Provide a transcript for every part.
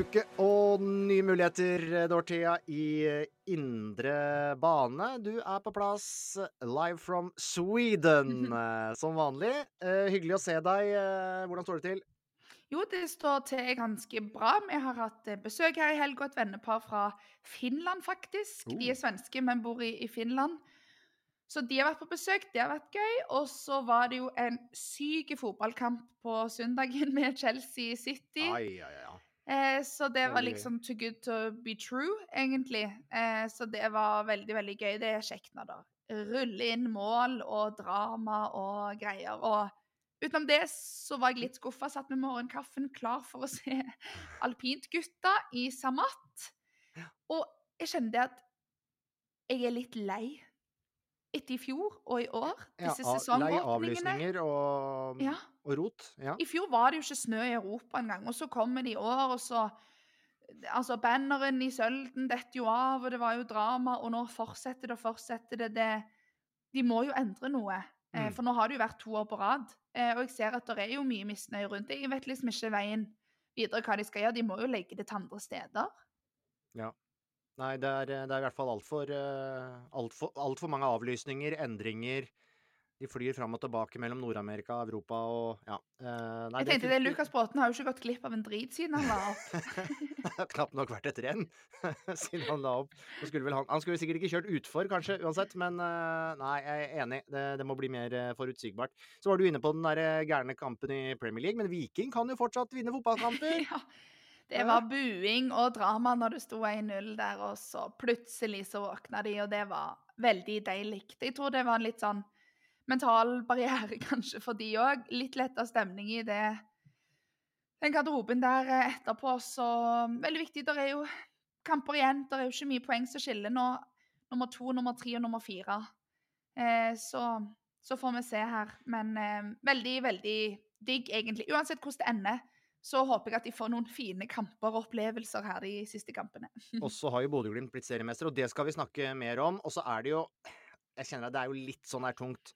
Uke og nye muligheter, Dorthea, i eh, indre bane. Du er på plass live from Sweden, eh, som vanlig. Eh, hyggelig å se deg. Eh, hvordan står det til? Jo, det står til ganske bra. Vi har hatt eh, besøk her i helga, et vennepar fra Finland, faktisk. De Oh. er svenske, men bor i, i Finland. Så de har vært på besøk, det har vært gøy. Og så var det jo en syk fotballkamp på søndagen med Chelsea City. Ai, ai, ai. Eh, så det var liksom too good to be true, egentlig. Eh, så det var veldig, veldig gøy. Det er kjekt når det ruller inn mål og drama og greier. Og utenom det så var jeg litt skuffa. Satt med morgenkaffen klar for å se alpintgutta i Samat. Og jeg kjente at jeg er litt lei etter i fjor og i år. Ja, Disse a- lei avlysninger og, Ja. Og rot. Ja. I fjor var det jo ikke snø i Europa engang, og så kommer det i år, og så Altså, banneren i Sølden detter jo av, og det var jo drama, og nå fortsetter det og fortsetter det. det de må jo endre noe, eh, Mm. for nå har det jo vært to år på rad. Eh, og jeg ser at det er jo mye misnøye rundt det. Jeg vet liksom ikke veien videre hva de skal gjøre. De må jo legge det til andre steder. Nei, det er, det er i hvert fall altfor alt for, alt for mange avlysninger, endringer. De flyr fram og tilbake mellom Nord-Amerika, Europa og ja. Uh, nei, jeg tenkte det, det Lukas Bråten har jo ikke gått glipp av en drit siden han la opp. Det har knapt nok vært et renn siden han la opp. Han Skulle han, han skulle sikkert ikke kjørt utfor, kanskje, uansett, men uh, nei, jeg er enig. Det, det må bli mer uh, forutsigbart. Så var du inne på den der gærne kampen i Premier League, men Viking kan jo fortsatt vinne fotballkamper. ja. Det var buing og drama når det sto 1-0 der, og så plutselig så våkna de, og det var veldig deilig. Jeg tror det var en litt sånn mental barriere kanskje for de òg. Litt letta stemning i det. Den garderoben der eh, etterpå, så Veldig viktig. Det er jo kamper igjen. Det er jo ikke mye poeng som skiller nå. Nummer to, nummer tre og nummer fire. Eh, så, så får vi se her. Men eh, veldig, veldig digg, egentlig. Uansett hvordan det ender så håper jeg at de får noen fine kamper og opplevelser her de siste kampene. Og så har jo Bodø-Glimt blitt seriemester, og det skal vi snakke mer om. Og så er det jo Jeg kjenner at det er jo litt sånn her tungt.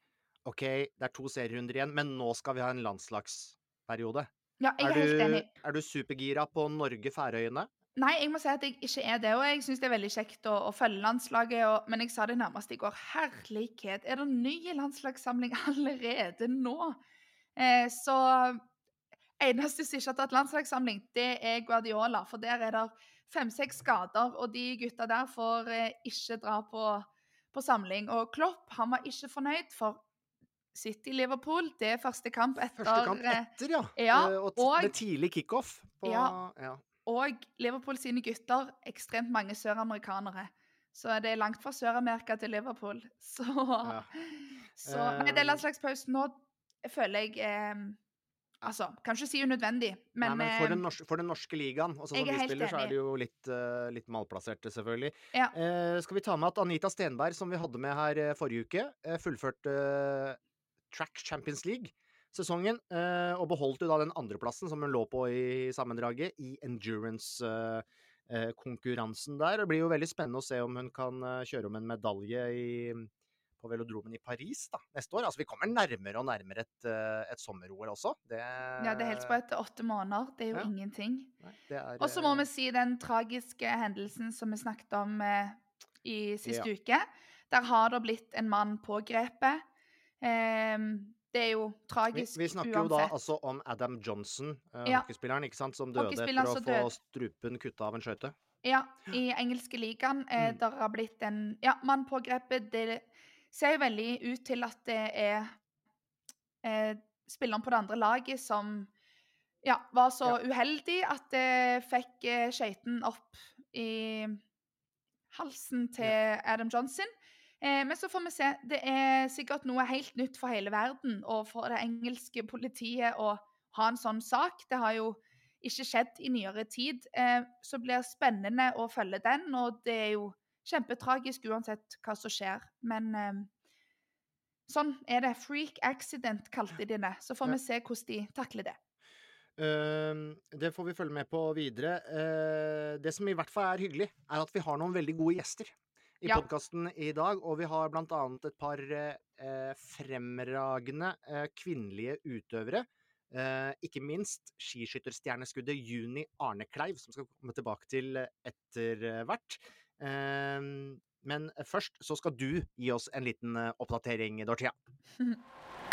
OK, det er to serierunder igjen, men nå skal vi ha en landslagsperiode. Ja, jeg er, helt enig. du, er du supergira på Norge-Færøyene? Nei, jeg må si at jeg ikke er det. Og jeg syns det er veldig kjekt å, å følge landslaget. Og, men jeg sa det nærmest i går. Herlighet, er det ny landslagssamling allerede nå? Eh, så eneste som ikke har tatt landslagssamling, det er Guardiola. For der er det fem-seks skader, og de gutta der får eh, ikke dra på, på samling. Og Klopp han var ikke fornøyd, for City-Liverpool, det er første kamp etter Første kamp eh, etter, ja. ja, Eh, og, med tidlig kickoff. på- Ja. ja. Og Liverpool sine gutter, ekstremt mange søramerikanere. Så det er langt fra Sør-Amerika til Liverpool. Så, Ja. så Nei, det Eh, landslagspausen nå føler jeg eh, Altså, kan ikke si unødvendig, men, Nei, men for, den eh, norske, for den norske ligaen, og sånn som er vi spiller, så er det jo litt, uh, litt malplasserte, selvfølgelig. Ja. Uh, skal vi ta med at Anita Stenberg, som vi hadde med her eh, forrige uke, eh, fullførte eh, Track Champions League-sesongen, eh, og beholdt jo da den andreplassen som hun lå på i sammendraget, i endurance-konkurransen der. Det blir jo veldig spennende å se om hun kan eh, kjøre om en medalje i, på velodromen i Paris da, neste år. Altså, vi kommer nærmere og nærmere et, eh, et sommer-OL også. Det, Ja, det er helt på etter åtte måneder. Det er jo Ja. ingenting. Og så må eh, vi si den tragiske hendelsen som vi snakket om eh, i siste uke. Der har det blitt en mann pågrepet. Ehm, det er jo tragisk uansett. vi snakker jo da altså om Adam Johnson, eh, Ja. hockeyspilleren, ikke sant, som døde etter å få strupen kutta av en skøyte. Ja, i engelske ligaen. Eh, Mm. Der har blitt en ja, mann pågrepet. Det ser jo veldig ut til at det er eh, spilleren på det andre laget som ja, var så uheldig at det fikk eh, skøyten opp i halsen til Adam Johnson. Eh, men så får vi se. Det er sikkert noe helt nytt for hele verden og for det engelske politiet å ha en sånn sak. Det har jo ikke skjedd i nyere tid. Eh, så blir det spennende å følge den, og det er jo kjempetragisk uansett hva som skjer. Men eh, sånn er det. Freak accident kalte de det. Så får vi se hvordan de takler det. Uh, det får vi følge med på videre. Uh, det som i hvert fall er hyggelig, er at vi har noen veldig gode gjester i Ja. podkasten i dag. Og vi har blant annet et par eh, fremragende eh, kvinnelige utøvere. Eh, ikke minst skiskytterstjerneskuddet Juni Arnekleiv, som skal komme tilbake til eh, etter hvert. Ehm, men først så skal du gi oss en liten eh, oppdatering, Dorthea.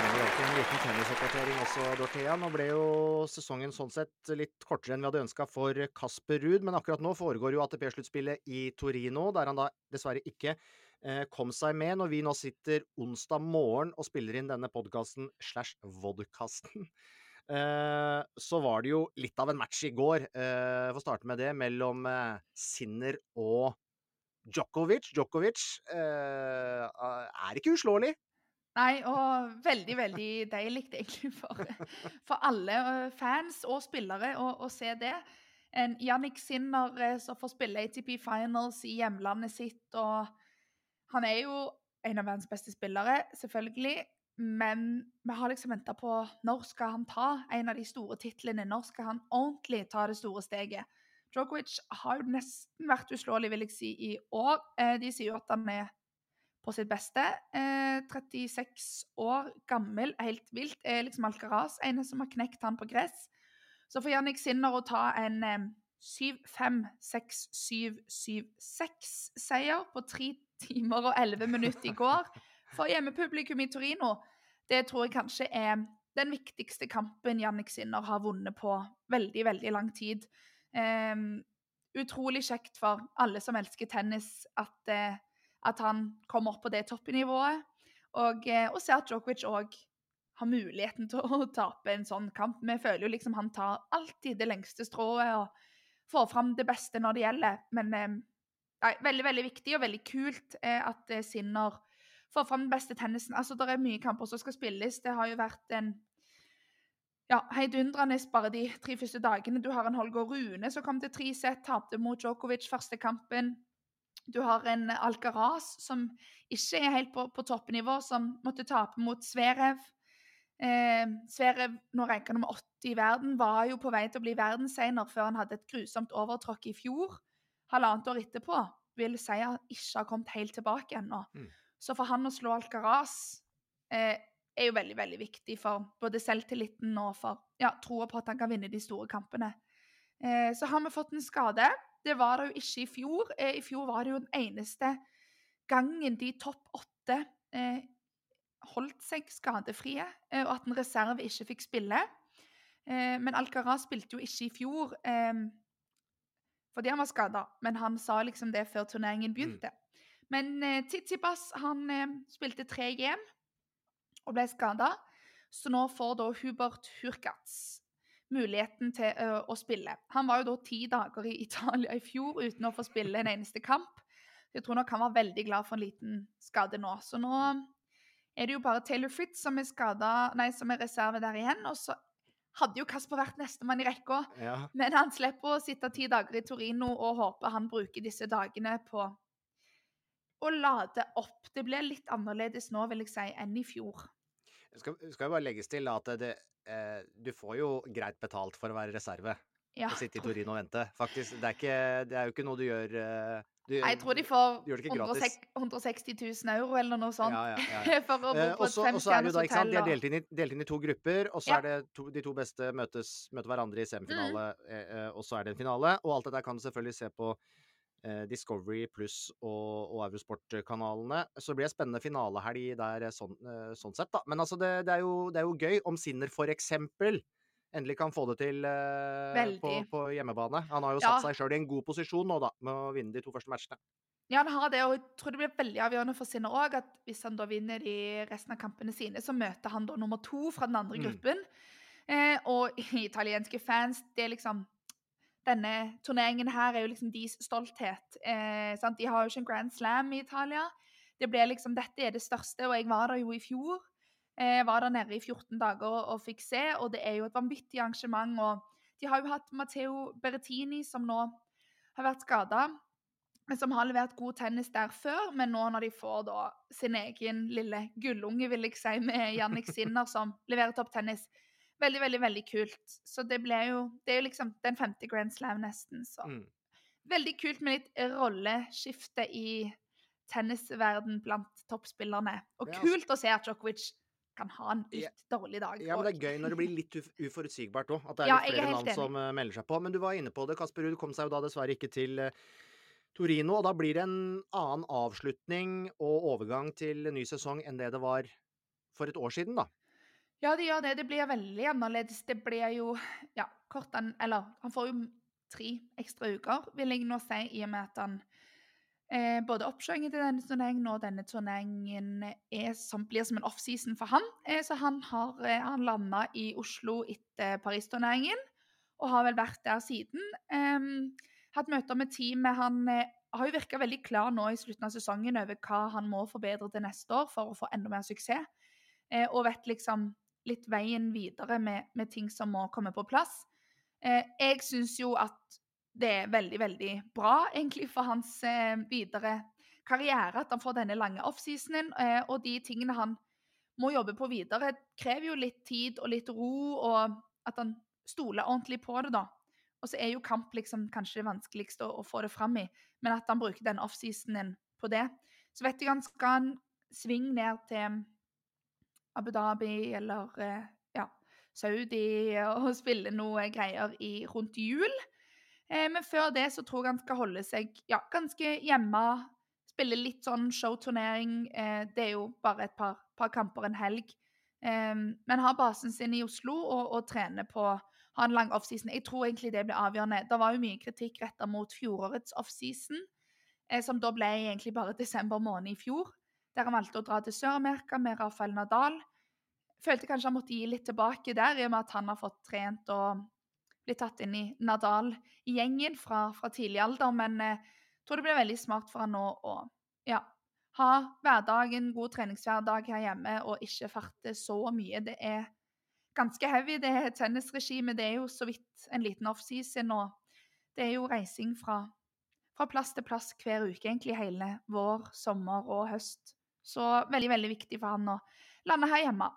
trenger alltid en liten tennisoppdatering også, Dorthea. Nå ble jo sesongen sånn sett litt kortere enn vi hadde ønska for Kasper Ruud, men akkurat nå foregår jo ATP-sluttspillet i Torino, der han da dessverre ikke eh, kom seg med når vi nå sitter onsdag morgen og spiller inn denne podkasten slash vodkasten. Eh, så var det jo litt av en match i går, eh, for å starte med det, mellom eh, Sinner og Djokovic. Djokovic eh, er ikke uslåelig. Nei, og veldig, veldig deilig egentlig for, for alle eh, fans og spillere å, å se det. En Jannik Sinner eh, som får spille ATP Finals i hjemlandet sitt, og han er jo en av verdens beste spillere, selvfølgelig. Men vi har liksom venta på når skal han ta en av de store titlene? Når skal han ordentlig ta det store steget? Djokovic har jo nesten vært uslåelig, vil jeg si, i år. Eh, De sier jo at han er på sitt beste. Eh, 36 år gammel, helt vilt. Er liksom Alcaraz ene som har knekt han på gress. Så for Jannik Sinner å ta en eh, 7-5-6-7-7-6-seier på 3 timer og 11 minutter i går for hjemmepublikum i Torino, det tror jeg kanskje er den viktigste kampen Jannik Sinner har vunnet på veldig, veldig lang tid. Eh, utrolig kjekt for alle som elsker tennis, at, eh, at han kommer opp på det toppnivået. Og, eh, og se at Djokovic òg har muligheten til å tape en sånn kamp. Vi føler jo liksom han tar alltid det lengste strået og får fram det beste når det gjelder. Men eh, nei, veldig, veldig viktig og veldig kult eh, at eh, Sinner får fram den beste tennisen. Altså, Det er mye kamper som skal spilles. Det har jo vært en ja, heidundrende bare de tre første dagene. Du har en Holger Rune som kom til tre sett, tapte mot Djokovic første kampen. Du har en Alcaraz som ikke er helt på, på toppnivå, som måtte tape mot Sverev. Eh, Sverev, nå ranka nummer 80 i verden, var jo på vei til å bli verdensener før han hadde et grusomt overtråkk i fjor. Halvannet år etterpå vil si at han ikke har kommet helt tilbake ennå. Mm. Så for han å slå Alcaraz eh, er jo veldig veldig viktig for både selvtilliten og for ja, troa på at han kan vinne de store kampene. Eh, så har vi fått en skade. Det var det jo ikke i fjor. Eh, I fjor var det jo den eneste gangen de topp åtte eh, holdt seg skadefrie, eh, og at en reserve ikke fikk spille. Eh, men Alcaraz spilte jo ikke i fjor fordi han var skada, men han sa liksom det før turneringen begynte. Men eh, Titibas han spilte tre game og ble skada, så nå får da Hubert Hurkacz muligheten til å spille. Han var jo da ti dager i Italia i fjor uten å få spille en eneste kamp. Jeg tror nok han var veldig glad for en liten skade nå. Så nå er det jo bare Taylor Fritz som er, skadet, nei, som er reserve der igjen. Og så hadde jo Kasper vært nestemann i rekka, Ja. men han slipper å sitte ti dager i Torino og håper han bruker disse dagene på å lade opp. Det blir litt annerledes nå, vil jeg si, enn i fjor. Skal, skal jo bare legges til at det, eh, du får jo greit betalt for å være reserve. Ja, å sitte i Torino og vente. Faktisk, det er, ikke, det er jo ikke noe du gjør eh, du, Jeg tror de får gjør det ikke gratis. 160 160 000 euro eller noe sånt Ja, ja, ja, for å bo Eh, på og et er femstjerners hotell. De er delt inn i, delt inn i to grupper, og så er det to, de to beste møtes, møter hverandre i semifinale, Mm. eh, eh, og så er det en finale. Og alt dette kan du selvfølgelig se på Discovery pluss og, og Eurosport-kanalene. Så det blir det spennende finalehelg der eh, sånn, eh, sånn sett, da. Men altså, det, det, er jo, det er jo gøy om Sinner for eksempel endelig kan få det til eh, på, på hjemmebane. Han har jo Ja. satt seg sjøl i en god posisjon nå, da, med å vinne de to første matchene. Ja, han har det, og jeg tror det blir veldig avgjørende for Sinner òg at hvis han da vinner de resten av kampene sine, så møter han da nummer to fra den andre Mm. gruppen. Eh, og italienske fans, det er liksom Denne turneringen her er jo liksom deres stolthet. Eh, sant? De har jo ikke en Grand Slam i Italia. Det ble liksom, Dette er det største, og jeg var der jo i fjor. Eh, var der nede i 14 dager og, og fikk se, og det er jo et vanvittig arrangement. og De har jo hatt Matteo Berrettini, som nå har vært skada som har levert god tennis der før, men nå når de får da sin egen lille gullunge, vil jeg si, med Jannik Sinner som leverer topptennis Veldig, veldig veldig kult. Så det ble jo Det er jo liksom den femte Grand Slam, nesten. Så Mm. veldig kult med litt rolleskifte i tennisverden blant toppspillerne. Og Ja, altså- kult å se at Djokovic kan ha en Ja. litt dårlig dag. Ja, men det er gøy når det blir litt uforutsigbart òg. At det er Ja, jeg er flere enig. som eh, melder seg på. Men du var inne på det, Kasper Ruud kom seg jo da dessverre ikke til eh, Torino. Og da blir det en annen avslutning og overgang til ny sesong enn det det var for et år siden, da. Ja, det gjør det. Det blir veldig annerledes. Det blir jo ja, kort an, Eller han får jo tre ekstra uker, vil jeg nå si, i og med at han eh, både oppkjøringen til denne turneringen og denne turneringen er som, blir som en offseason for han. Eh, så han har eh, landa i Oslo etter Paris-turneringen og har vel vært der siden. Em, hatt møter med teamet. Han eh, har jo virka veldig klar nå i slutten av sesongen over hva han må forbedre til neste år for å få enda mer suksess. Eh, og vet liksom litt veien videre med, med ting som må komme på plass. Eh, jeg syns jo at det er veldig, veldig bra egentlig for hans eh, videre karriere at han får denne lange offseasonen, eh, og de tingene han må jobbe på videre, krever jo litt tid og litt ro, og at han stoler ordentlig på det, da. Og så er jo kamp liksom kanskje det vanskeligste å, å få det fram i, men at han bruker den offseasonen på det. Så vet jeg han skal en sving ned til Abu Dhabi eller eh, ja, Saudi og spille noe greier i, rundt jul. Eh, men før det så tror jeg han skal holde seg ja, ganske hjemme. Spille litt sånn showturnering. Eh, det er jo bare et par, par kamper en helg. Men ha basen sin i Oslo og, og trene på ha en lang offseason. Jeg tror egentlig det blir avgjørende. Det var jo mye kritikk retta mot fjorårets offseason, som da ble egentlig bare desember måned i fjor. Der han valgte å dra til Sør-Amerika med Rafael Nadal. Følte kanskje han måtte gi litt tilbake der, i og med at han har fått trent og blitt tatt inn i Nadal-gjengen fra, fra tidlig alder. Men jeg eh, tror det blir veldig smart for han nå å ja, ha hverdagen, god treningshverdag her hjemme, og ikke farte så mye. Det er ganske heavy, det er tennisregimet. Det er jo så vidt en liten offseason, og det er jo reising fra, fra plass til plass hver uke, egentlig hele vår, sommer og høst. Så veldig, veldig viktig for han å lande her hjemme.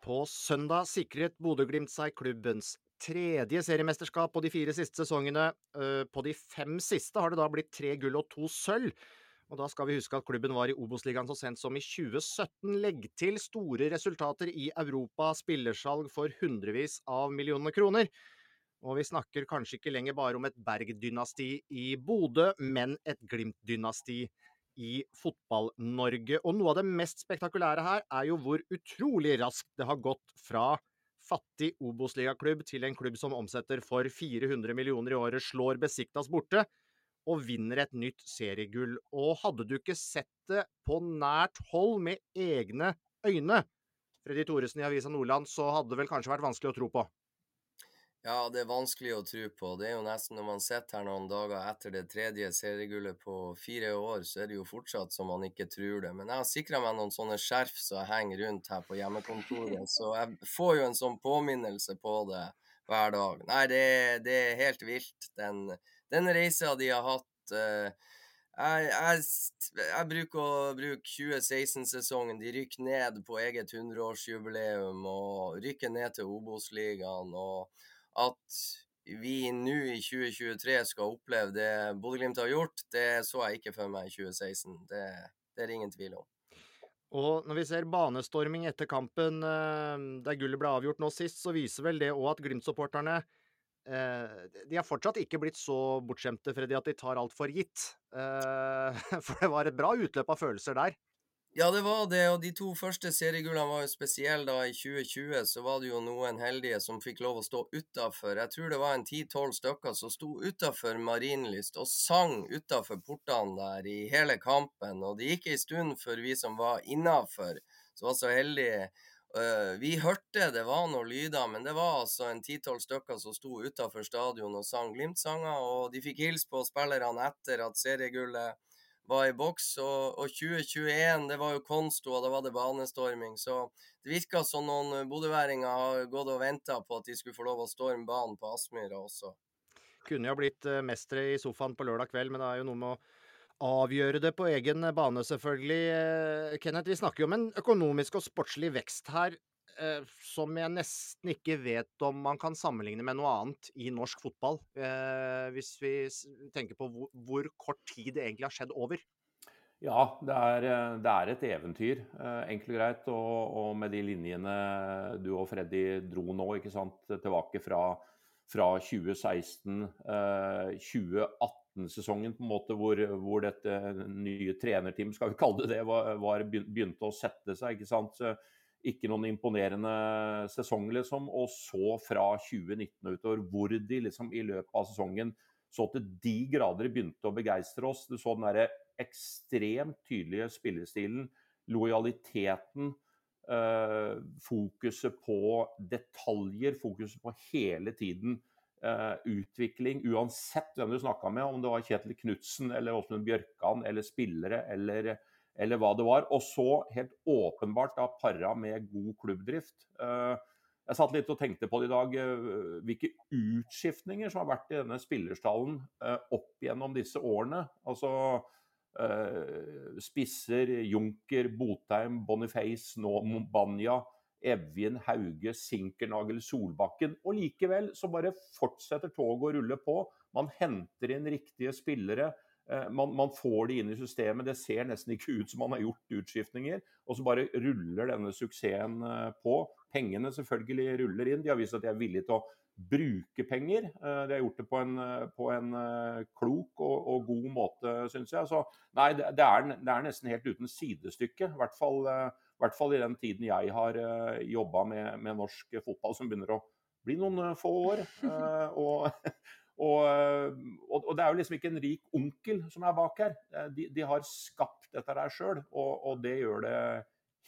På søndag sikret Bodø-Glimt seg klubbens tredje seriemesterskap på de fire siste sesongene. Eh, På de fem siste har det da blitt tre gull og to sølv. Og da skal vi huske at klubben var i Obos-ligaen så sent som i 2017. Legg til store resultater i Europa, spillersalg for hundrevis av millioner kroner. Og vi snakker kanskje ikke lenger bare om et Berg-dynasti i Bodø, men et Glimt-dynasti i Fotball-Norge. Og noe av det mest spektakulære her er jo hvor utrolig raskt det har gått fra fattig Obos-ligaklubb til en klubb som omsetter for 400 millioner i året, slår Besiktas borte og vinner et nytt seriegull. Og hadde du ikke sett det på nært hold med egne øyne, Freddy Thoresen i Avisa Nordland, så hadde det vel kanskje vært vanskelig å tro på. Ja, det er vanskelig å tro på. Det er jo nesten når man sitter her noen dager etter det tredje seriegullet på fire år, så er det jo fortsatt som man ikke tror det. Men jeg har sikra meg noen sånne skjerf som jeg henger rundt her på hjemmekontoret, så jeg får jo en sånn påminnelse på det hver dag. Nei, det, det er helt vilt, den, den reisa de har hatt. eh, Jeg, jeg, jeg, bruker å bruke 2016-sesongen. De rykker ned på eget 100-årsjubileum og rykker ned til Obos-ligaen. Og at vi nå i 2023 skal oppleve det Bodø-Glimt har gjort, det så jeg ikke for meg i 2016. Det, det er det ingen tvil om. Og når vi ser banestorming etter kampen eh, der gullet ble avgjort nå sist, så viser vel det òg at Glimt-supporterne eh, de har fortsatt ikke blitt så bortskjemte, Freddy, at de tar alt for gitt. Eh, for det var et bra utløp av følelser der. Ja, det var det, og de to første seriegullene var jo spesielle. da I 2020 så var det jo noen heldige som fikk lov å stå utafor. Jeg tror det var en ti-tolv stykker som sto utafor Marienlyst og sang utafor portene der i hele kampen. Og det gikk ei stund før vi som var innafor, som var så heldige uh, Vi hørte det var noen lyder, men det var altså en ti-tolv stykker som sto utafor stadion og sang Glimt-sanger. Og de fikk hilse på spillerne etter at seriegullet var i boks. Og, og 2021, det var jo Konsto, og da var det banestorming. Så det virka som noen bodøværinger har gått og venta på at de skulle få lov å storme banen på Aspmyra også. Kunne jo blitt eh, mestere i sofaen på lørdag kveld, men det er jo noe med å avgjøre det på egen bane, selvfølgelig. Eh, Kenneth, vi snakker jo om en økonomisk og sportslig vekst her eh, som jeg nesten ikke vet om man kan sammenligne med noe annet i norsk fotball. Eh, hvis vi tenker på hvor, hvor, kort tid det egentlig har skjedd over. Ja, det er, eh, det er et eventyr, eh, enkelt og greit. Og, og, med de linjene du og Freddy dro nå, ikke sant, tilbake fra, fra 2016, eh, 2018-sesongen, på en måte, hvor, hvor, dette nye trenerteamet, skal vi kalle det det, var, var begynte å sette seg. ikke sant, så ikke noen imponerende sesong, liksom. Og så fra 2019 utover, hvor de liksom i løpet av sesongen så til de grader begynte å begeistre oss. Du så den derre ekstremt tydelige spillestilen, lojaliteten. Uh, fokuset på detaljer, fokuset på hele tiden uh, utvikling. Uansett hvem du snakka med, om det var Kjetil Knutsen eller Åsmund Bjørkan eller spillere eller eller hva det var. Og så helt åpenbart da para med god klubbdrift. Eh, jeg satt litt og tenkte på det i dag, eh, hvilke utskiftninger som har vært i denne spillerstallen eh, opp gjennom disse årene. Altså spisser, Junker, Botheim, Boniface, nå Mombania. Evjen, Hauge, Sinkernagel, Solbakken. Og likevel så bare fortsetter toget å rulle på. Man henter inn riktige spillere. Eh, man, man, får det inn i systemet. Det ser nesten ikke ut som man har gjort utskiftninger. Og så bare ruller denne suksessen eh, på. Pengene selvfølgelig ruller inn. De har vist at de er villige til å bruke penger. Eh, de har gjort det på en, på en klok og, og, god måte, syns jeg. Så nei, det er, det er, nesten helt uten sidestykke. I hvert fall, hvert fall i den tiden jeg har jobba med, med norsk fotball, som begynner å bli noen få år. Og, og, eh, og, og, det er jo liksom ikke en rik onkel som er bak her. Eh, de, de har skapt dette der sjøl, og, og, det gjør det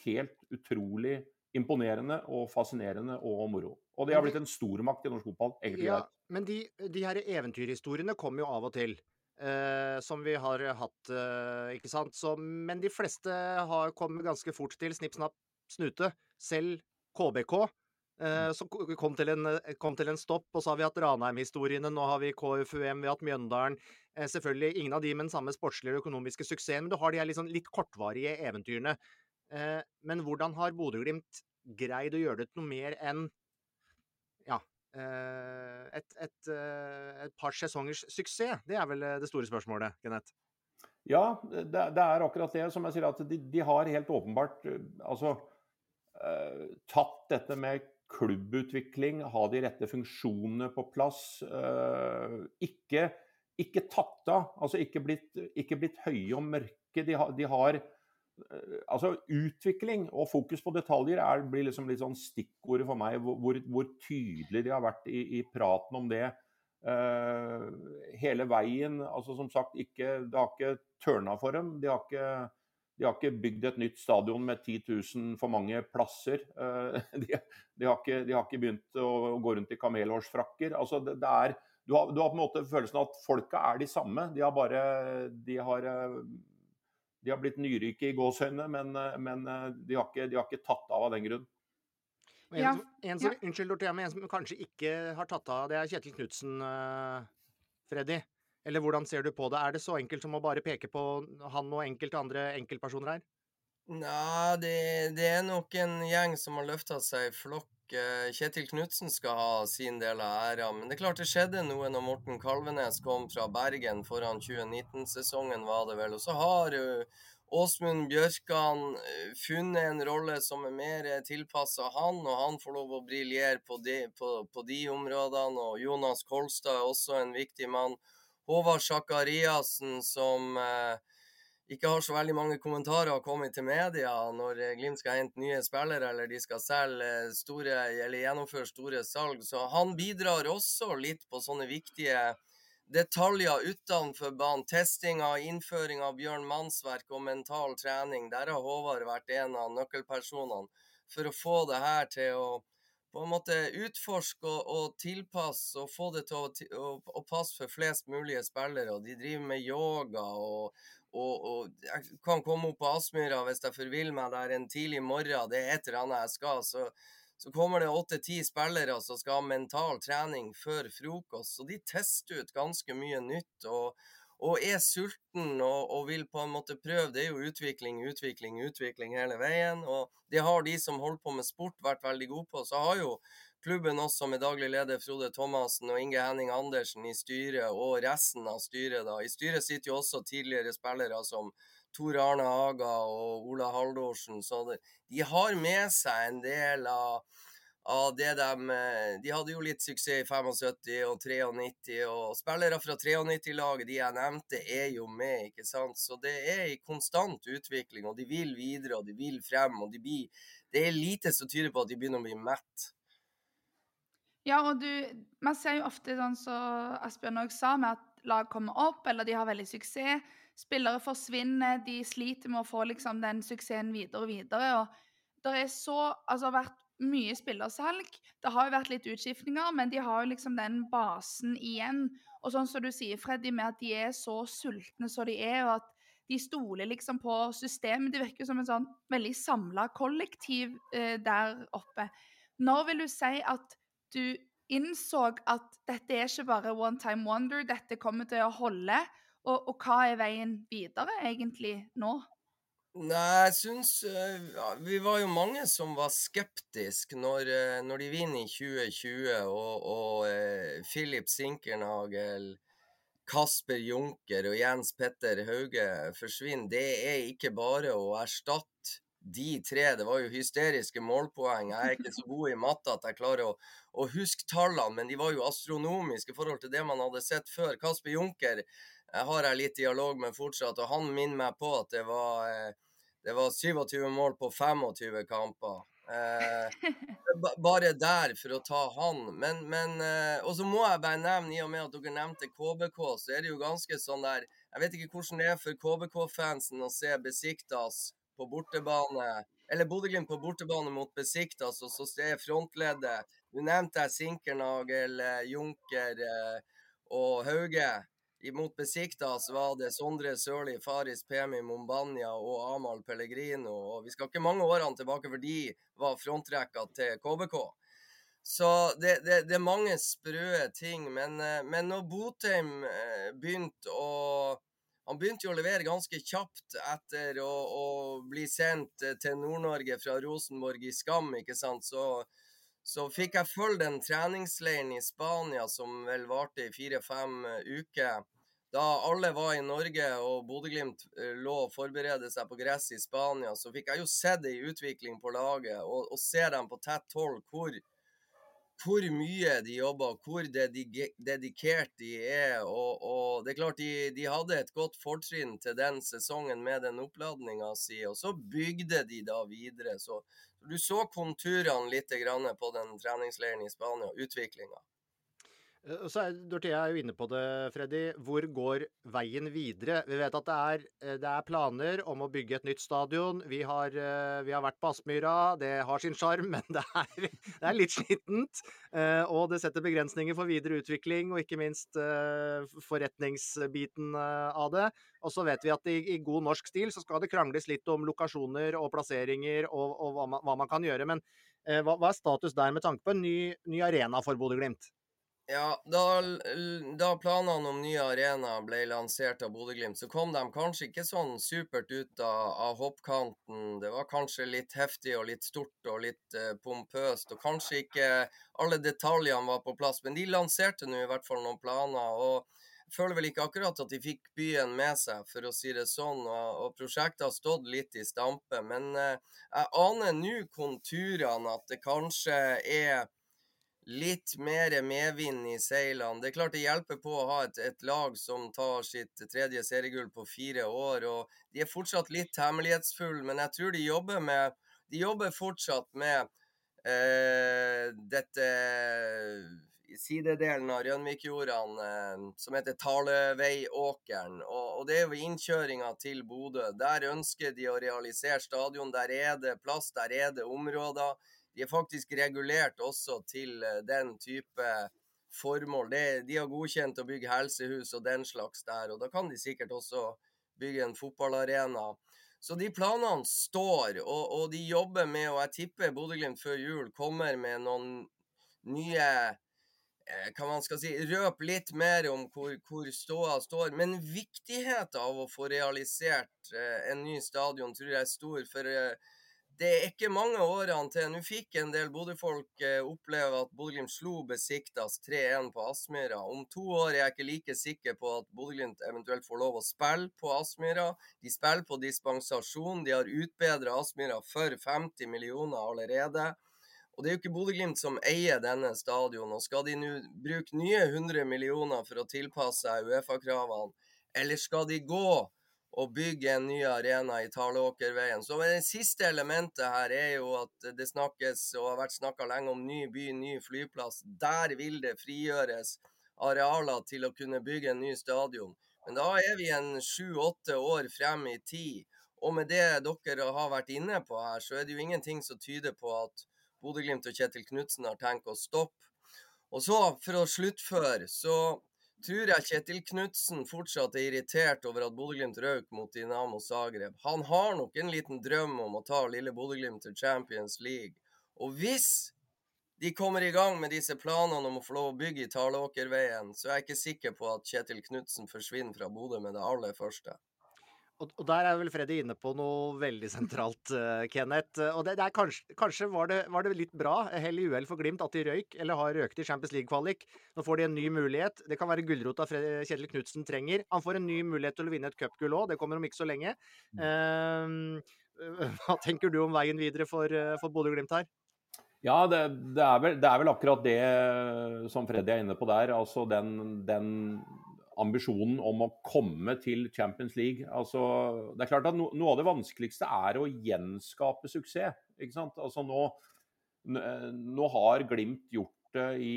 helt utrolig imponerende og fascinerende og moro. Og det har blitt en stormakt i norsk fotball. egentlig. Ja, men de, de her eventyrhistoriene kommer jo av og til. Eh, som vi har hatt, eh, ikke sant. Så, men de fleste har kommet ganske fort til snipp, snapp, snute. Selv KBK Eh, så kom til, en, eh, kom til en stopp, og så har vi hatt Ranheim-historiene, nå har vi KFUM, vi har hatt Mjøndalen. Eh, selvfølgelig ingen av de med den samme sportslige og økonomiske suksessen, men du har de her liksom litt kortvarige eventyrene. Men hvordan har Bodø-Glimt greid å gjøre det til noe mer enn ja, et, et, et par sesongers suksess? Det er vel det store spørsmålet, Kenneth? Ja, det, det er akkurat det. Som jeg sier, at de, de har helt åpenbart altså, tatt dette med klubbutvikling, ha de rette funksjonene på plass. Eh, ikke, ikke tatt av, altså ikke blitt, ikke blitt, høye og mørke. De har, de har eh, altså Utvikling og fokus på detaljer er, blir liksom litt sånn stikkordet for meg. Hvor, hvor tydelig de har vært i, i praten om det. Uh, hele veien. altså Som sagt, ikke, det har ikke tørna for dem. De har ikke de har ikke bygd et nytt stadion med 10 000 for mange plasser. Eh, de, de, har, ikke, de har, ikke, begynt å gå rundt i kamelhårsfrakker. Altså det, det er, du, har, du, har, på en måte følelsen av at folka er de samme. De har bare De har, eh, de har blitt nyrike i gåsøyne, men, eh, men de, har ikke, de, har ikke, tatt av av den grunn. En, ja. en som, ja. Unnskyld, Dorthea, men en som kanskje ikke har tatt av, det er Kjetil Knutsen, uh, Freddy. Eller hvordan ser du på det? Er det så enkelt som å bare peke på han og enkelte andre enkeltpersoner her? Nei, det, det, er nok en gjeng som har løfta seg i flokk. Kjetil Knutsen skal ha sin del av æra. Men det er klart det skjedde noe når Morten Kalvenes kom fra Bergen foran 2019-sesongen, var det vel. Og så har Åsmund Bjørkan eh, funnet en rolle som er mer tilpassa han, og han får lov å briljere på, på, på, de områdene. Og Jonas Kolstad er også en viktig mann. Håvard Sakariassen som eh, ikke har så veldig mange kommentarer å komme til media når eh, Glimt skal hente nye spillere eller de skal selge store, eller gjennomføre store salg. Så han bidrar også litt på sånne viktige detaljer utenfor banen. Testinga, innføring av Bjørn Mannsverk og mental trening. Der har Håvard vært en av nøkkelpersonene for å få det her til å på en måte utforske og, og tilpasse og få det til å, å, å, passe for flest mulige spillere. Og de driver med yoga og, og, og jeg kan komme opp på Aspmyra hvis jeg forviller meg der en tidlig morgen. Det er et eller annet jeg skal. så så kommer det åtte-ti spillere som skal ha mental trening før frokost. Så de tester ut ganske mye nytt og, og er sulten og, og, vil på en måte prøve. Det er jo utvikling, utvikling, utvikling hele veien. Og det har de som holder på med sport vært veldig gode på. Så har jo klubben også med daglig leder Frode Thomassen og Inge Henning Andersen i styret, og resten av styret. da. I styret sitter jo også tidligere spillere som Tor Arne Haga og Ola Haldorsen. Så de har med seg en del av, av det de De hadde jo litt suksess i 75 og 93, og spillere fra 93-laget, de jeg nevnte, er jo med, ikke sant. Så det er i konstant utvikling, og de vil videre, og de vil frem, og de blir Det er lite som tyder på at de begynner å bli mett. Ja, og du Man ser jo ofte sånn som så Asbjørn òg sa, med at lag kommer opp, eller de har veldig suksess spillere forsvinner, de sliter med å få liksom, den suksessen videre og videre. og Det er så, altså, vært mye spillersalg. Det har jo vært litt utskiftninger, men de har jo liksom den basen igjen. Og sånn som du sier, Freddy, med at de er så sultne som de er, og at de stoler liksom på systemet. Det virker som en sånn veldig samla kollektiv eh, der oppe. Når vil du si at du innså at dette er ikke bare one time wonder, dette kommer til å holde, og, og hva er veien videre egentlig nå? Nei, jeg syns uh, Vi var jo mange som var skeptiske når, uh, når de vinner i 2020, og, og uh, Philip Sinkernagel, Kasper Junker og Jens Petter Hauge forsvinner. Det er ikke bare å erstatte de tre. Det var jo hysteriske målpoeng. Jeg er ikke så god i matte at jeg klarer å, å huske tallene, men de var jo astronomiske i forhold til det man hadde sett før. Kasper Junker jeg har jeg litt dialog med fortsatt, og han minner meg på at det var, eh, det var 27 mål på 25 kamper. Eh, bare der for å ta han. Men, men eh, Og så må jeg bare nevne, i og med at dere nevnte KBK, så er det jo ganske sånn der Jeg vet ikke hvordan det er for KBK-fansen å se Besiktas på bortebane, eller Bodø-Glimt på bortebane mot Besiktas, og så er frontleddet Du nevnte Sinkernagel, eh, Junker og Hauge. Imot Besiktas var det Sondre Sørli, Faris Pemi Mombania og Amahl Pellegrino. og Vi skal ikke mange årene tilbake, for de var frontrekka til KBK. Så det, det, det er mange sprø ting. Men, eh, men når Botheim eh, begynte å han begynte jo å levere ganske kjapt etter å, å bli sendt eh, til Nord-Norge fra Rosenborg i Skam, ikke sant. Så, så fikk jeg følge den treningsleiren i Spania som vel varte i fire-fem uker. Da alle var i Norge og Bodø-Glimt eh, lå og forberedte seg på gress i Spania, så fikk jeg jo sett ei utvikling på laget og, og se dem på tett hold hvor, hvor mye de jobber, hvor dedikert de er. Og, og det er klart de, de, hadde et godt fortrinn til den sesongen med den oppladninga si, og så bygde de da videre. Så du så konturene litt på den treningsleiren i Spania, utviklinga. Eh, så er, Dorthea er jo inne på det, Freddy. Hvor går veien videre? Vi vet at det er, eh, det er planer om å bygge et nytt stadion. Vi har, eh, vi har vært på Aspmyra. Det har sin sjarm, men det er, det er, litt skittent. Og det setter begrensninger for videre utvikling, og ikke minst forretningsbiten av det. Og så vet vi at i, i god norsk stil så skal det krangles litt om lokasjoner og plasseringer og, og hva, man, hva, man, kan gjøre. Men hva, hva, er status der med tanke på en ny, ny arena for Bodø-Glimt? Ja, da, da, planene om ny arena ble lansert av Bodø-Glimt, så kom de kanskje ikke sånn supert ut av, av, hoppkanten. Det var kanskje litt heftig og litt stort og litt uh, pompøst, og kanskje ikke alle detaljene var på plass. Men de lanserte nå i hvert fall noen planer. og jeg føler vel ikke akkurat at de fikk byen med seg, for å si det sånn. Og, og prosjektet har stått litt i stampe. Men uh, jeg aner nå konturene at det kanskje er litt mer medvind i seilene. Det er klart det hjelper på å ha et, et, lag som tar sitt tredje seriegull på fire år. og De er fortsatt litt hemmelighetsfulle, men jeg tror de jobber, med, de jobber fortsatt med eh, dette sidedelen av Rønvikjordene eh, som heter Taleveiåkeren. Og, og det er jo innkjøringa til Bodø. Der ønsker de å realisere stadion. Der er det plass, der er det områder de er faktisk regulert også til eh, den type formål. De har godkjent å bygge helsehus og den slags der, og da kan de sikkert også bygge en fotballarena. Så de planene står, og, og de jobber med, og jeg tipper Bodø-Glimt før jul kommer med noen nye kan hva man skal si, røp litt mer om hvor, hvor ståa står. Men viktigheten av å få realisert eh, en ny stadion tror jeg er stor. For det er ikke mange årene til. Nå fikk en del Bodø-folk eh, oppleve at Bodø-Glimt slo Besiktas 3-1 på Aspmyra. Om to år er jeg ikke like sikker på at Bodø-Glimt eventuelt får lov å spille på Aspmyra. De spiller på dispensasjon. De har utbedra Aspmyra for 50 millioner allerede. Og det er jo ikke Bodø-Glimt som eier denne stadion. Og skal de nå bruke nye 100 millioner for å tilpasse seg Uefa-kravene, eller skal de gå å bygge en ny arena i Talåkerveien. Så Det siste elementet her er jo at det snakkes og har vært snakka lenge om ny by, ny flyplass. Der vil det frigjøres arealer til å kunne bygge en ny stadion. Men da er vi en sju-åtte år frem i tid. Og med det dere har vært inne på her, så er det jo ingenting som tyder på at Bodø-Glimt og Kjetil Knutsen har tenkt å stoppe. Og så, for å sluttføre, så tror jeg Kjetil Knutsen fortsatt er irritert over at Bodø-Glimt røk mot Dinamo Zagreb. Han har nok en liten drøm om å ta lille Bodø-Glimt til Champions League. Og hvis de kommer i gang med disse planene om å få lov å bygge i Talåkerveien, så er jeg ikke sikker på at Kjetil Knutsen forsvinner fra Bodø med det aller første. Og, og, der er vel Freddy inne på noe veldig sentralt, uh, Kenneth. Og det, det er kanskje, kanskje var, det, var, det, litt bra, hell i uhell for Glimt, at de røyk, eller har røkt i Champions League-kvalik. Nå får de en ny mulighet. Det kan være gulrota Kjetil Knutsen trenger. Han får en ny mulighet til å vinne et cupgull òg, det kommer om ikke så lenge. Uh, hva tenker du om veien videre for, for Bodø-Glimt her? Ja, det, det, er vel, det, er vel, akkurat det som Freddy er inne på der. Altså den, den ambisjonen om å komme til Champions League. Altså, det er klart at no, Noe av det vanskeligste er å gjenskape suksess. ikke sant? Altså Nå, nå har Glimt gjort det i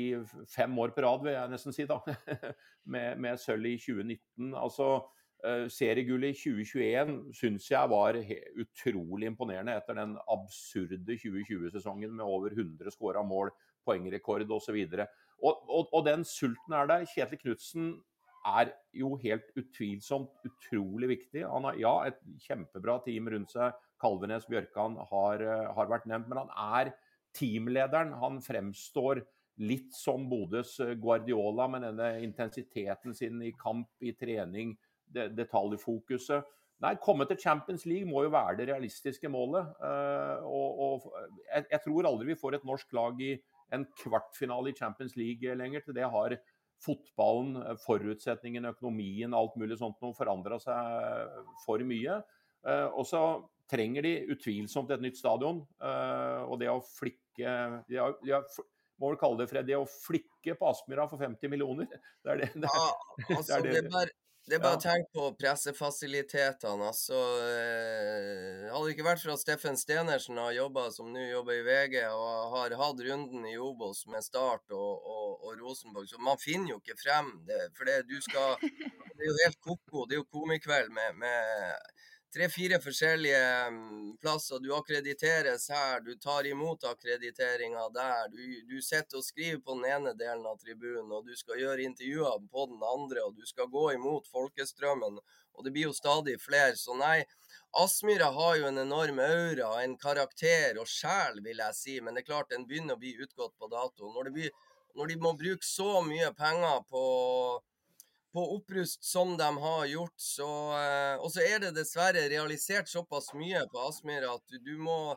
fem år på rad, vil jeg nesten si, da. med, med sølv i 2019. Altså, uh, Seriegullet i 2021 syns jeg var utrolig imponerende etter den absurde 2020-sesongen med over 100 skåra mål, poengrekord osv. Og, og, og den sulten er der. Kjetil Knutsen er jo helt utvilsomt utrolig viktig. Han har ja, et kjempebra team rundt seg. Kalvenes Bjørkan har, eh, har vært nevnt, men han er teamlederen. Han fremstår litt som Bodøs eh, Guardiola, med denne intensiteten sin i kamp, i trening, det, detaljfokuset. Nei, komme til Champions League må jo være det realistiske målet. Uh, og, og jeg, jeg, tror aldri vi får et norsk lag i en kvartfinale i Champions League lenger. Til det har fotballen, forutsetningen forutsetningene, økonomien, alt mulig sånt noe forandra seg for mye. Eh, og så trenger de utvilsomt et nytt stadion. Eh, og det å flikke de har, de har, må vel kalle det Fred, det å flikke på Aspmyra for 50 millioner. Det er det. det, er, ja, altså, det, er det. Det er bare å ja. tenke på pressefasilitetene. altså. Eh, hadde det ikke vært for at Steffen Stenersen har jobba som nå jobber i VG, og har hatt runden i Obos med Start og, og, og Rosenborg, så man finner jo ikke frem det. For det, du skal, det er jo helt ko-ko. Det er jo komikveld med, med tre-fire forskjellige mm, plasser. Du akkrediteres her, du tar imot akkrediteringa der. Du, du sitter og skriver på den ene delen av tribunen, og du skal gjøre intervjuer på den andre, og du skal gå imot folkestrømmen. Og det blir jo stadig flere. Så nei, Aspmyra har jo en enorm aura, en karakter og sjel, vil jeg si. Men det er klart den begynner å bli utgått på dato. Når blir Når de må bruke så mye penger på på opprust som de har gjort, så eh, Og så er det dessverre realisert såpass mye på Aspmyra at du, du, må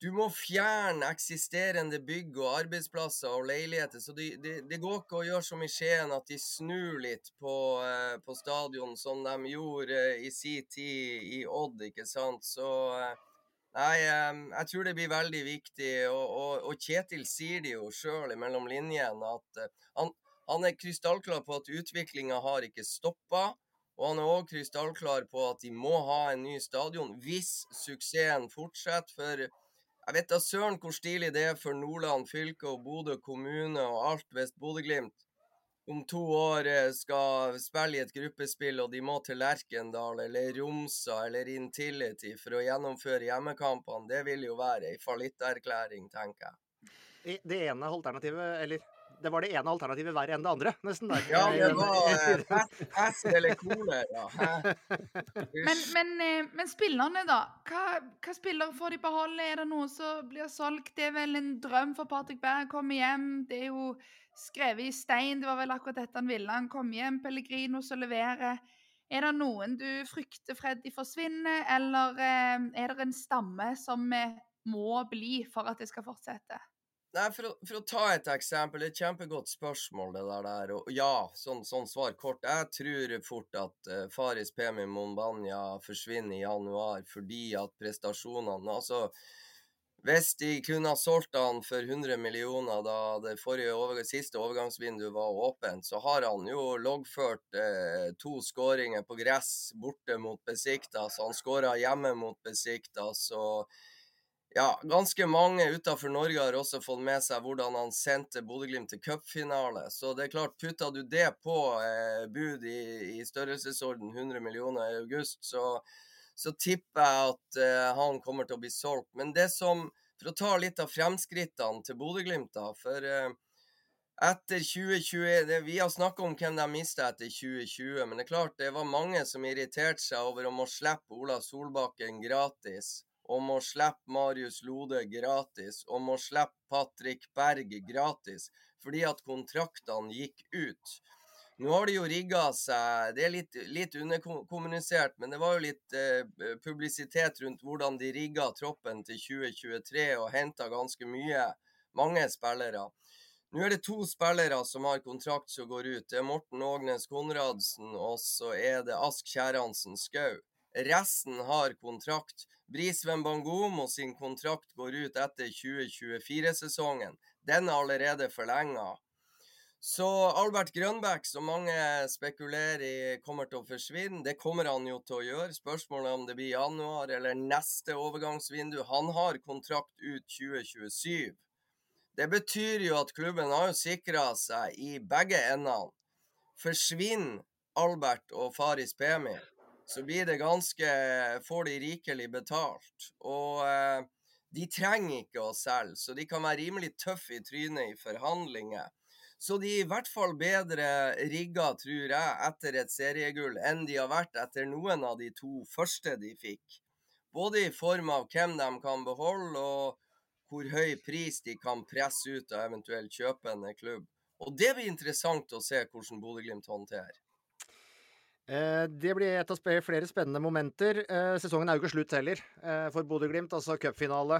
du må fjerne eksisterende bygg og arbeidsplasser og leiligheter. Så det, de, de går ikke å gjøre som i Skien, at de snur litt på, eh, på stadion, som de gjorde i sin tid i Odd, ikke sant. Så eh, Nei, jeg tror det blir veldig viktig. Og, og, og Kjetil sier det jo sjøl mellom linjene at han, han er krystallklar på at utviklinga har ikke stoppa. Og han er òg krystallklar på at de må ha en ny stadion hvis suksessen fortsetter. For jeg vet da søren hvor stilig det er for Nordland fylke og Bodø kommune og alt hvis Bodø-Glimt om to år eh, skal spille i et gruppespill og de må til Lerkendal eller Romsa eller Intility for å gjennomføre hjemmekampene. Det vil jo være ei fallitterklæring, tenker jeg. Det ene alternativet, eller det var det ene alternativet verre enn det andre, nesten. Der. Ja, det var hest eh, eller kolera. men, men, eh, men, spillerne, da? Hva, hva spillere får de beholde? Er det noe som blir solgt? Det er vel en drøm for Patrick Berg å komme hjem. Det er jo skrevet i stein. Det var vel akkurat dette han ville. Han kom hjem, Pellegrino som leverer. Er det noen du frykter Freddy forsvinner, eller eh, er det en stamme som må bli for at det skal fortsette? Nei, for å, for å, ta et eksempel, et kjempegodt spørsmål det der. der. Og ja, sånn, sånn, svar kort. Jeg tror fort at uh, Faris Pemi Mombanya forsvinner i januar fordi at prestasjonene Altså, hvis de kunne ha solgt han for 100 millioner da det over, siste overgangsvinduet var åpent, så har han jo loggført uh, to skåringer på gress borte mot Besiktas. Han skåra hjemme mot Besiktas. og ja, ganske mange utenfor Norge har også fått med seg hvordan han sendte Bodø-Glimt til cupfinale. Så det er klart, putta du det på eh, bud i, i, størrelsesorden 100 millioner i august, så, så tipper jeg at eh, han kommer til å bli solgt. Men det som For å ta litt av fremskrittene til Bodø-Glimt, da. For eh, etter 2020 det, Vi har snakka om hvem de mista etter 2020, men det er klart det var mange som irriterte seg over å må slippe Ola Solbakken gratis om å slippe Marius Lode gratis, om å slippe Patrick Berg gratis, fordi at kontraktene gikk ut. Nå har de jo rigga seg Det er litt, litt underkommunisert, men det var jo litt eh, publisitet rundt hvordan de rigga troppen til 2023 og henta ganske mye. Mange spillere. Nå er det to spillere som har kontrakt som går ut. Det er Morten Ågnes Konradsen, og så er det Ask Kjæransen Skau. Resten har kontrakt. Brisveen Bangomo sin kontrakt går ut etter 2024-sesongen. Den er allerede forlenga. Så Albert Grønbæk, som mange spekulerer i kommer til å forsvinne, det kommer han jo til å gjøre. Spørsmålet er om det blir januar eller neste overgangsvindu. Han har kontrakt ut 2027. Det betyr jo at klubben har jo sikra seg i begge endene. Forsvinner Albert og Faris Pemi, så blir det ganske Får de rikelig betalt. Og eh, de trenger ikke å selge, så de kan være rimelig tøffe i trynet i forhandlinger. Så de er i hvert fall bedre rigga, tror jeg, etter et seriegull enn de har vært etter noen av de to første de fikk. Både i form av hvem de kan beholde, og hvor høy pris de kan presse ut av eventuelt kjøpende klubb. Og det blir interessant å se hvordan Bodø-Glimt håndterer. Eh, det blir et av flere spennende momenter. Eh, sesongen er jo ikke slutt heller eh, for Bodø-Glimt. Altså cupfinale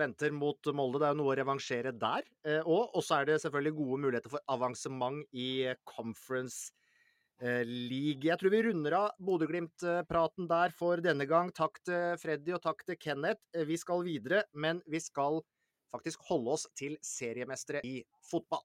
venter mot Molde. Det er jo noe å revansjere der. Og så er det selvfølgelig gode muligheter for avansement i Conference League. Jeg tror vi runder av Bodø-Glimt-praten der for denne gang. Takk til Freddy og takk til Kenneth. Vi skal videre, men vi skal faktisk holde oss til seriemestere i fotball.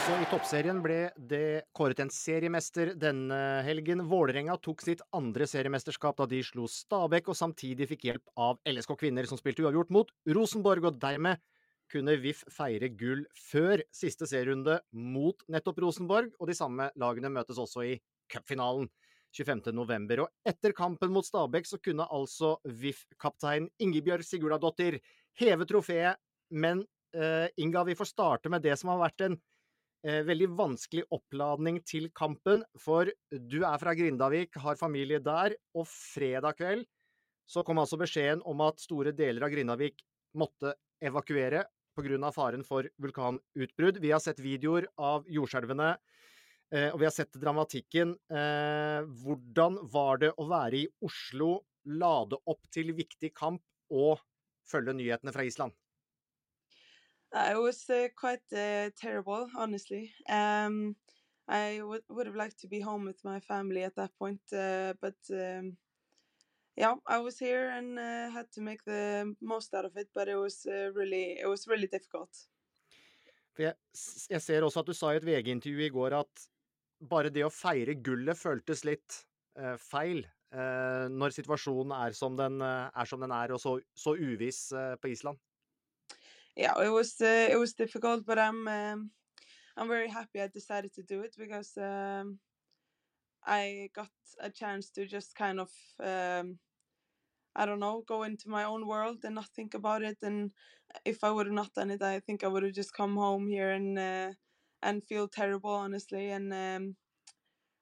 Også i toppserien ble det kåret en seriemester denne helgen. Vålerenga tok sitt andre seriemesterskap da de slo Stabæk, og samtidig fikk hjelp av LSK Kvinner, som spilte uavgjort mot Rosenborg. og dermed kunne VIF feire gull før siste serierunde mot nettopp Rosenborg, og de samme lagene møtes også i cupfinalen 25.11. Og etter kampen mot Stabæk så kunne altså VIF-kaptein Ingebjørg Sigurdadottir heve trofeet, men uh, Inga, vi får starte med det som har vært en veldig vanskelig oppladning til kampen, for du er fra Grindavik, har familie der, og fredag kveld så kom altså beskjeden om at store deler av Grindavik måtte evakuere pga. faren for vulkanutbrudd. Vi har sett videoer av jordskjelvene, eh, og vi har sett dramatikken. Eh, hvordan var det å være i Oslo, lade opp til viktig kamp og følge nyhetene fra Island? It was uh, quite uh, terrible, honestly. Um, I would have liked to be home with my family at that point, uh, but um, yeah, I was here and uh, had to make the most out of it, but it was uh, really, it was really difficult. Jeg, jeg, ser også at du sa i et VG-intervju i går at bare det å feire gullet føltes litt uh, feil uh, når situasjonen er som den uh, er, som den er og så, så uviss på Island. Yeah, it was it was difficult, but I'm um, I'm very happy I decided to do it because um, I got a chance to just kind of um, I don't know, go into my own world and not think about it. And if I would have not done it, I think I would have just come home here and uh, and feel terrible, honestly. And um,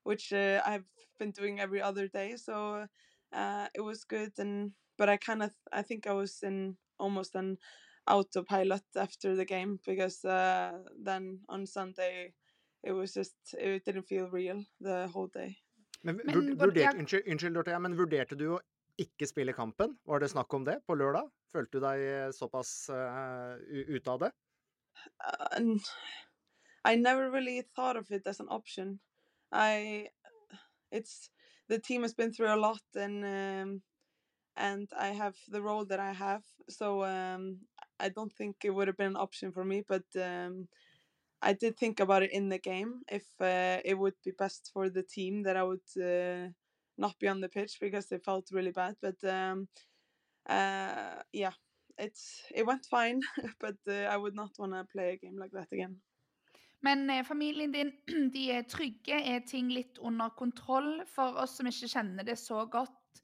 which uh, I've been doing every other day, so uh, it was good. And but I kind of I think I was in almost an autopilot after the game because uh, then on Sunday it was just it didn't feel real the whole day. Men, men vurderte, unnskyld, unnskyld men vurderte du å ikke spille kampen? Var det snakk om det på lørdag? Følte du deg eh, såpass uh, ute av det? Uh, I never really thought of it as an option. I, it's the team has been through a lot, and um, and I have the role that I have, so um, I don't think it would have been an option for me. But um, I did think about it in the game if uh, it would be best for the team that I would uh, not be on the pitch because it felt really bad. But um, uh, yeah, it's it went fine, but uh, I would not want to play a game like that again. Men eh, familien din, de er trygge? Er ting litt under kontroll? For oss som ikke kjenner det så godt,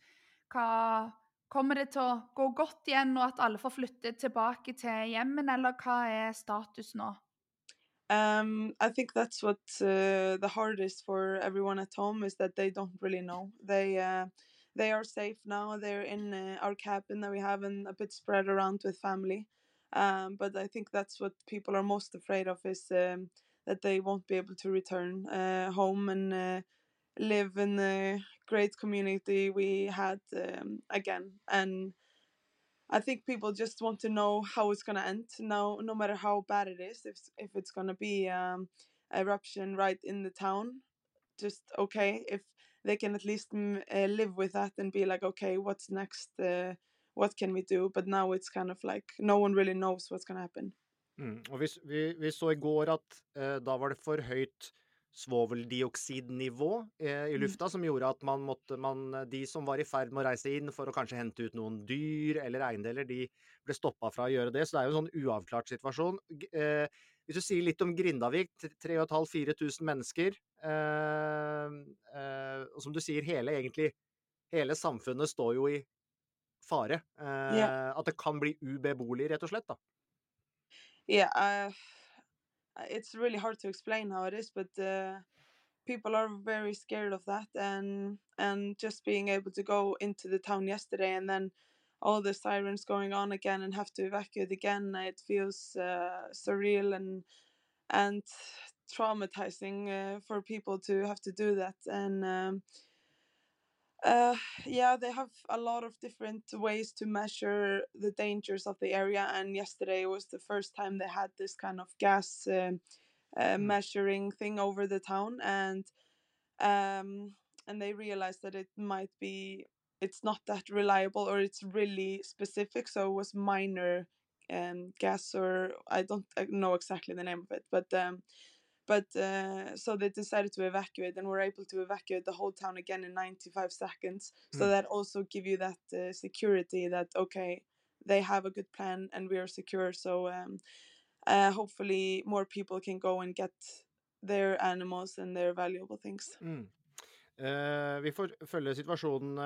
hva Kommer det til å gå godt igjen, og at alle får flytte tilbake til hjemmen, eller hva er status nå? Um, I think that's what uh, the hardest for everyone at home is that they don't really know. They uh, they are safe now. They're in uh, our cabin that we have and a bit spread around with family. Um, but I think that's what people are most afraid of is um, that they won't be able to return uh, home and uh, live in the great community we had um, again. And I think people just want to know how it's gonna end. No, no matter how bad it is, if if it's gonna be um, eruption right in the town, just okay. If they can at least uh, live with that and be like, okay, what's next? Uh, what can we do? But now it's kind of like no one really knows what's gonna happen. Mm. Og vi, vi, vi, så i går at eh, da var det for høyt svoveldioksidnivå eh, i lufta, mm. som gjorde at man måtte man, De som var i ferd med å reise inn for å kanskje hente ut noen dyr eller eiendeler, de ble stoppa fra å gjøre det. Så det er jo en sånn uavklart situasjon. Eh, hvis du sier litt om Grindavik, 3500-4000 mennesker, eh, eh, og som du sier, hele egentlig Hele samfunnet står jo i fare. Yeah. At det kan bli ubeboelig, rett og slett. da. yeah uh, it's really hard to explain how it is but uh, people are very scared of that and and just being able to go into the town yesterday and then all the sirens going on again and have to evacuate again it feels uh, surreal and and traumatizing uh, for people to have to do that and um, uh, yeah, they have a lot of different ways to measure the dangers of the area. And yesterday was the first time they had this kind of gas uh, uh, hmm. measuring thing over the town, and um, and they realized that it might be it's not that reliable or it's really specific. So it was minor um, gas, or I don't know exactly the name of it, but um, but uh, so they decided to evacuate and were able to evacuate the whole town again in 95 seconds. So mm. that also give you that uh, security that okay, they have a good plan and we are secure. So um, uh, hopefully more people can go and get their animals and their valuable things. Mm. Uh, vi får følge situasjonen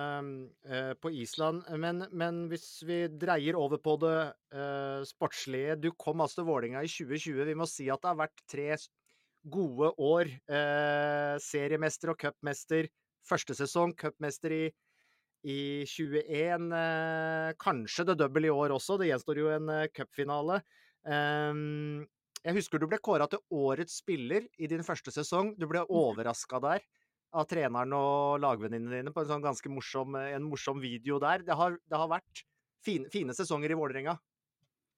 uh, på Island, men, men, hvis vi dreier over på det uh, sportslige Du kom altså til Vålinga i 2020. Vi må si at det har vært tre gode år. Eh, seriemester og cupmester første sesong, cupmester i, i 21. Eh, kanskje det double i år også, det gjenstår jo en eh, cupfinale. Eh, jeg husker du ble kåra til årets spiller i din første sesong. Du ble overraska der av treneren og lagvenninnene dine på en sånn ganske morsom, en morsom video der. Det har, det har vært fine, fine, sesonger i Vålerenga.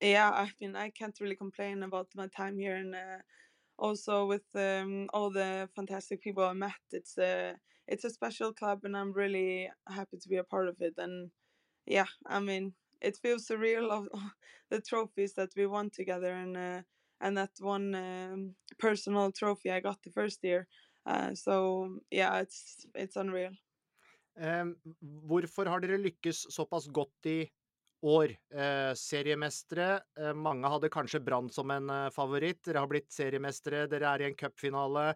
Yeah, I mean, I can't really complain about my time here, and uh, also with um, all the fantastic people I met. It's a it's a special club, and I'm really happy to be a part of it. And yeah, I mean, it feels surreal of the trophies that we won together, and uh, and that one um, personal trophy I got the first year. Uh, so yeah, it's it's unreal. Um, hvorfor har dere lykkes såpass godt i år. Eh, seriemestere. Eh, mange hadde kanskje Brann som en eh, favoritt. Dere har blitt seriemestere, dere er i en cupfinale.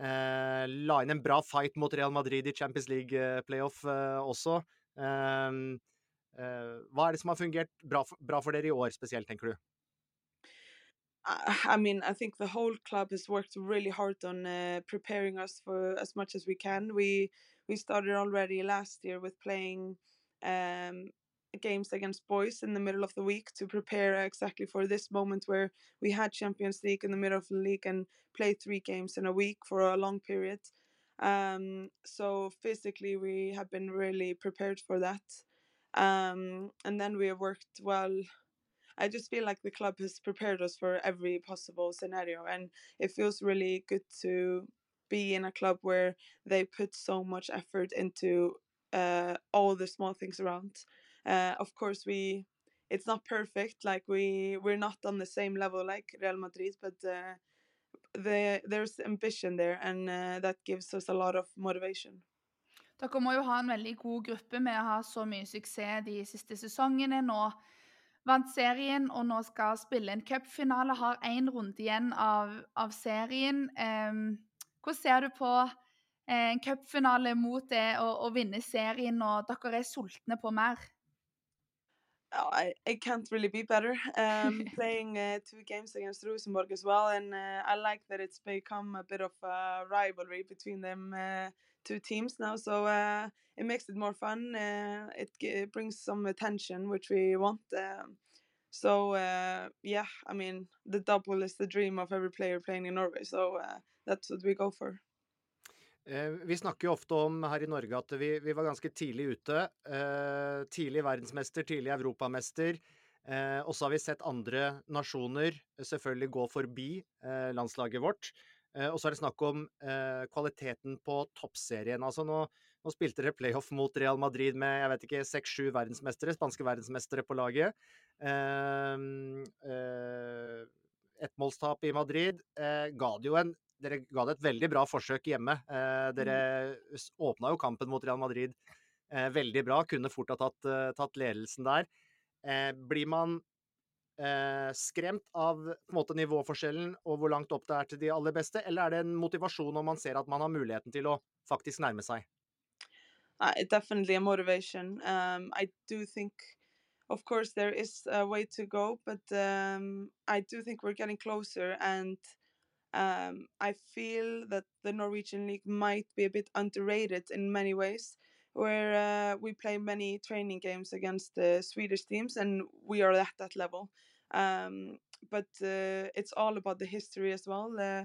Eh, la inn en bra fight mot Real Madrid i Champions League-playoff eh, eh, også. hva er det som har fungert bra for, bra for dere i år spesielt, tenker du? I mean, I think the whole club has worked really hard on uh, preparing us for as much as we can. We we started already last year with playing um, games against boys in the middle of the week to prepare exactly for this moment where we had Champions League in the middle of the league and play three games in a week for a long period. Um, so physically, we have been really prepared for that. Um, and then we have worked well. I just feel like the club has prepared us for every possible scenario, and it feels really good to be in a club where they put so much effort into uh, all the small things around. Uh, of course, we it's not perfect. Like we we're not on the same level like Real Madrid, but uh, the, there's ambition there, and uh, that gives us a lot of motivation. Dere må jo ha en veldig god gruppe med å ha så mye suksess de siste sesongene. Nå vant serien, og nå skal spille en cupfinale. Har én runde igjen av, av serien. Um, hvordan ser du på en cupfinale mot det å, å vinne serien, og dere er sultne på mer? Oh, I, it can't really be better. Um, playing uh, two games against Rosenborg as well, and uh, I like that it's become a bit of a rivalry between them uh, two teams now. So uh, it makes it more fun. Uh, it, it, brings some attention, which we want. Um, so uh, yeah, I mean the double is the dream of every player playing in Norway. So that's what we go for. Eh, vi snakker jo ofte om her i Norge at vi, vi var ganske tidlig ute. Eh, tidlig verdensmester, tidlig europamester. Eh, og så har vi sett andre nasjoner selvfølgelig gå forbi eh, landslaget vårt. Eh, og så er det snakk om eh, kvaliteten på toppserien. Altså nå, nå spilte dere playoff mot Real Madrid med jeg vet ikke, seks-sju verdensmestere, spanske verdensmestere på laget. Ettmålstap i Madrid ga det jo en dere ga det et veldig bra forsøk hjemme. Eh, dere mm. åpna jo kampen mot Real Madrid eh, veldig bra, kunne fort ha tatt, uh, tatt ledelsen der. Eh, blir man eh, skremt av på måte, nivåforskjellen og hvor langt opp det er til de aller beste, eller er det en motivasjon når man ser at man har muligheten til å faktisk nærme seg? Uh, definitely a motivation. Um, I do think, of course, there is a way to go, but um, I do think we're getting closer and Um, I feel that the Norwegian league might be a bit underrated in many ways, where uh, we play many training games against the Swedish teams, and we are at that level. Um, but uh, it's all about the history as well, uh,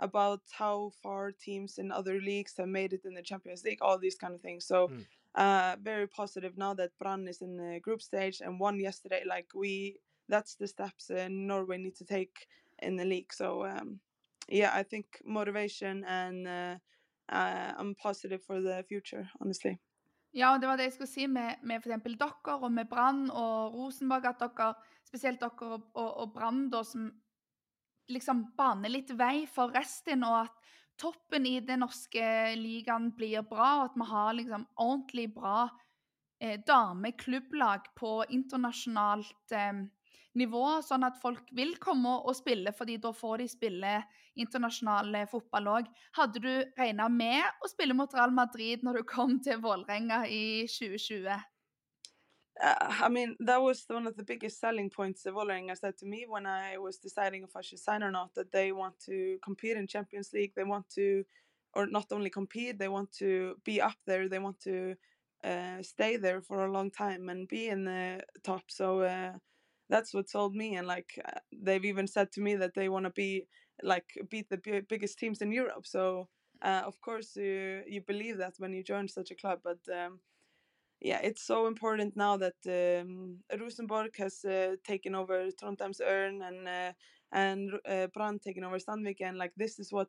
about how far teams in other leagues have made it in the Champions League, all these kind of things. So. Mm. Uh, very positive now that Brann is in the group stage and won yesterday. Like we, that's the steps uh, Norway need to take in the league. So um, yeah, I think motivation and uh, I'm positive for the future, honestly. Ja, det var det jeg skulle si med, med f.eks. dere og med Brann og Rosenborg. At dere, spesielt dere og, og, og Brann, som liksom baner litt vei for resten. Og at toppen i den norske ligaen blir bra, og at vi har liksom ordentlig bra eh, dameklubblag på internasjonalt eh, nivå, sånn at folk vil komme og spille, fordi da får de spille internasjonal eh, fotball òg. Hadde du regna med å spille mot Real Madrid når du kom til Vålerenga i 2020? Uh, I mean, that was one of the biggest selling points of Vålerenga said to me when I was deciding if I should sign or not. That they want to compete in Champions League. They want to, or not only compete, they want to be up there. They want to uh, stay there for a long time and be in the top. So uh, that's what sold me and like uh, they've even said to me that they want to be like beat the biggest teams in Europe so uh, of course you you believe that when you join such a club but um, yeah it's so important now that um, Rosenborg has uh, taken over Trondheim's Ørn and uh, and uh, Brann taken over Sandvik and like this is what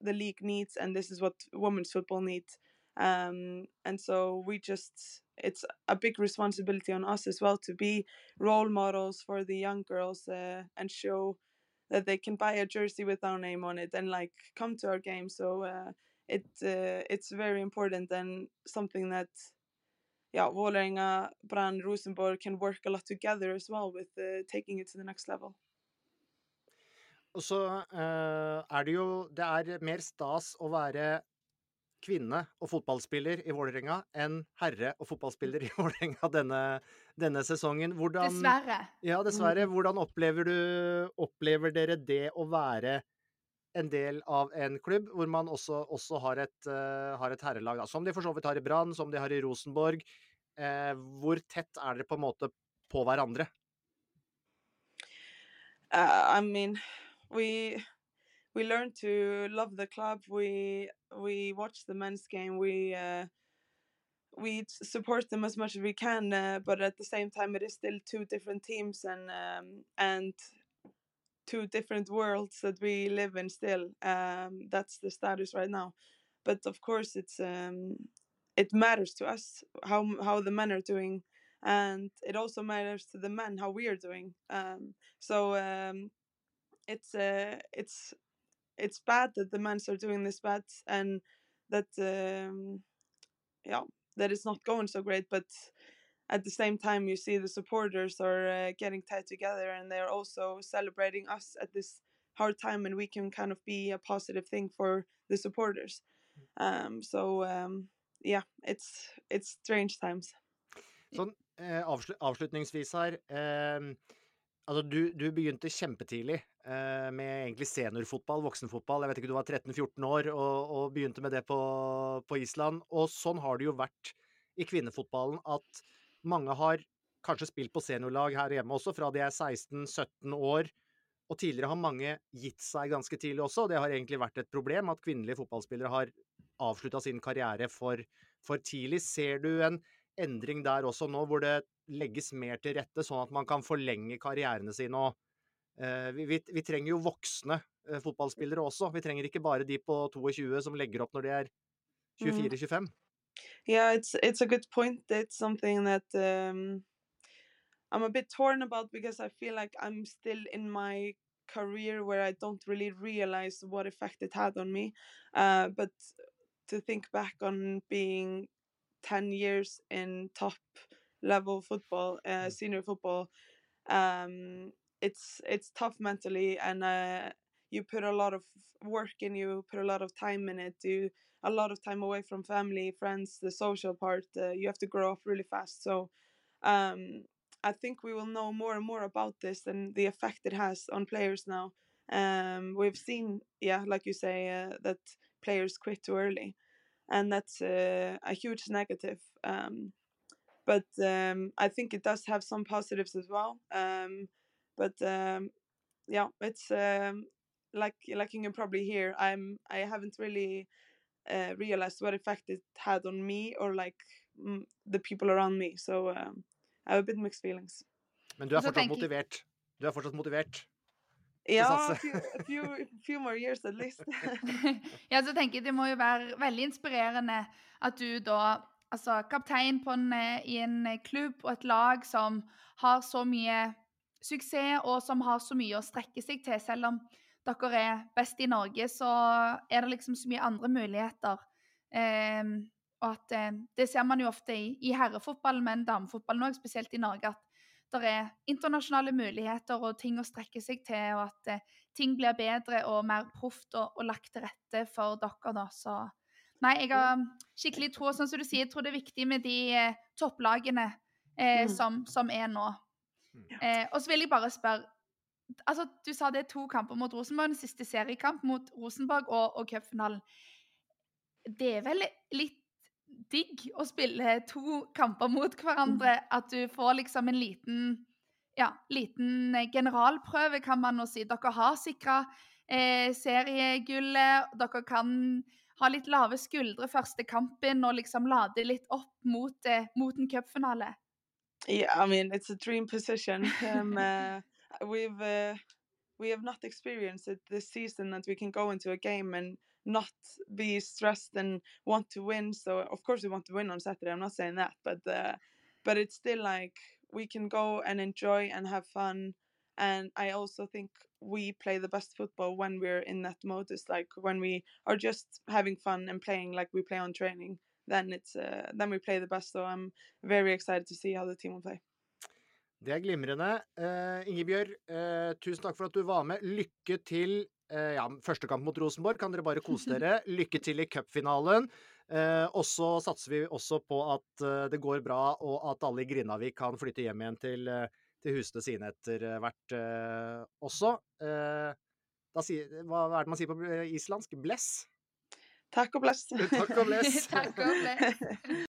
the league needs and this is what women's football needs um, and so we just it's a big responsibility on us as well to be role models for the young girls uh, and show that they can buy a jersey with our name on it and like come to our game so uh, it uh, it's very important and something that yeah Vålerenga, Brann, Rosenborg can work a lot together as well with uh, taking it to the next level. Og så uh, er det jo Det er mer stas å være kvinne og fotballspiller i Vålerenga enn herre og fotballspiller i Vålerenga denne, denne, sesongen. Hvordan, dessverre. Ja, dessverre. Mm. Hvordan opplever, du, opplever dere det å være en del av en klubb hvor man også, også har, et, uh, har, et, herrelag, da. som de for så vidt har i Brann, som de har i Rosenborg. Uh, hvor tett er dere på en måte på hverandre? Uh, I mean, we we learn to love the club. We we watch the men's game. We uh, we support them as much as we can, uh, but at the same time, it is still two different teams and um, and two different worlds that we live in. Still, um, that's the status right now. But of course, it's um, it matters to us how how the men are doing, and it also matters to the men how we are doing. Um, so um, it's uh, it's it's bad that the men are doing this bad and that um, yeah that it's not going so great but at the same time you see the supporters are uh, getting tied together and they're also celebrating us at this hard time and we can kind of be a positive thing for the supporters. Um, so um, yeah it's it's strange times. Sånn eh, avslutningsvis her eh, Altså, du, du begynte kjempetidlig med egentlig seniorfotball, voksenfotball. Jeg vet ikke, du var 13-14 år og, og, begynte med det på, på, Island. Og sånn har det jo vært i kvinnefotballen at mange har kanskje spilt på seniorlag her hjemme også, fra de er 16-17 år Og tidligere har mange gitt seg ganske tidlig også, og det har egentlig vært et problem at kvinnelige fotballspillere har avslutta sin karriere for, for tidlig. Ser du en endring der også nå, hvor det legges mer til rette, sånn at man kan forlenge karrierene sine? og eh, vi, vi, vi, trenger jo voksne eh, fotballspillere også. Vi trenger ikke bare de på 22 som legger opp når de er 24-25. Mm. Yeah, it's it's a good point. It's something that um, I'm a bit torn about because I feel like I'm still in my career where I don't really realize what effect it had on me. Uh, but to think back on being 10 years in top level football, uh, mm. senior football, um, it's it's tough mentally, and uh, you put a lot of work in, you put a lot of time in it, you a lot of time away from family, friends, the social part. Uh, you have to grow up really fast. So um, I think we will know more and more about this and the effect it has on players now. Um, we've seen, yeah, like you say, uh, that players quit too early, and that's uh, a huge negative. Um, but um, I think it does have some positives as well. But um, yeah, it's um, like like you can probably hear. I'm I haven't really uh, realized what effect it had on me or like the people around me. So um, I have a bit mixed feelings. Men du er fortsatt motivert? Du er fortsatt motivert? Ja, a few, a few, few more years at least. ja, så tenker jeg Det må jo være veldig inspirerende at du da Altså kaptein en, eh, i en eh, klubb og et lag som har så mye suksess, og som har så mye å strekke seg til, selv om dere er best i Norge, så er det liksom så mye andre muligheter. Eh, og at eh, Det ser man jo ofte i, i herrefotballen, men damefotballen òg, spesielt i Norge. At det er internasjonale muligheter og ting å strekke seg til, og at eh, ting blir bedre og mer proft og, og, lagt til rette for dere. da, så Nei, jeg har skikkelig tro, sånn som du sier, jeg tror det er viktig med de eh, topplagene eh, mm. som, som, er nå. Mm. Eh, og så vil jeg bare spørre altså, Du sa det er to kamper mot Rosenborg, den siste seriekamp mot Rosenborg og, og cupfinalen. Det er vel litt digg å spille to kamper mot hverandre. Mm. At du får liksom en liten, ja, liten generalprøve, kan man nå si. Dere har sikra eh, seriegullet. Dere kan ha litt lave skuldre første kampen og liksom lade litt opp mot, eh, mot en cupfinale. Yeah, I mean, it's a dream position. Um, uh, we've uh, we have not experienced it this season that we can go into a game and not be stressed and want to win. So of course we want to win on Saturday. I'm not saying that, but uh, but it's still like we can go and enjoy and have fun. And I also think we play the best football when we're in that modus, like when we are just having fun and playing like we play on training. Then it's uh, then we play the best. So I'm very excited to see how the team will play. Det er glimrende. Uh, Ingebjørg, uh, tusen takk for at du var med. Lykke til uh, ja, første kamp mot Rosenborg. Kan dere bare kose dere. Lykke til i cupfinalen. Uh, og så satser vi også på at det går bra, og at alle i Grindavik kan flytte hjem igjen til, til husene sine etter hvert også. Si, hva, hva, er det man sier på islandsk? Bless? Takk og bless. Takk og bless. Takk og bless.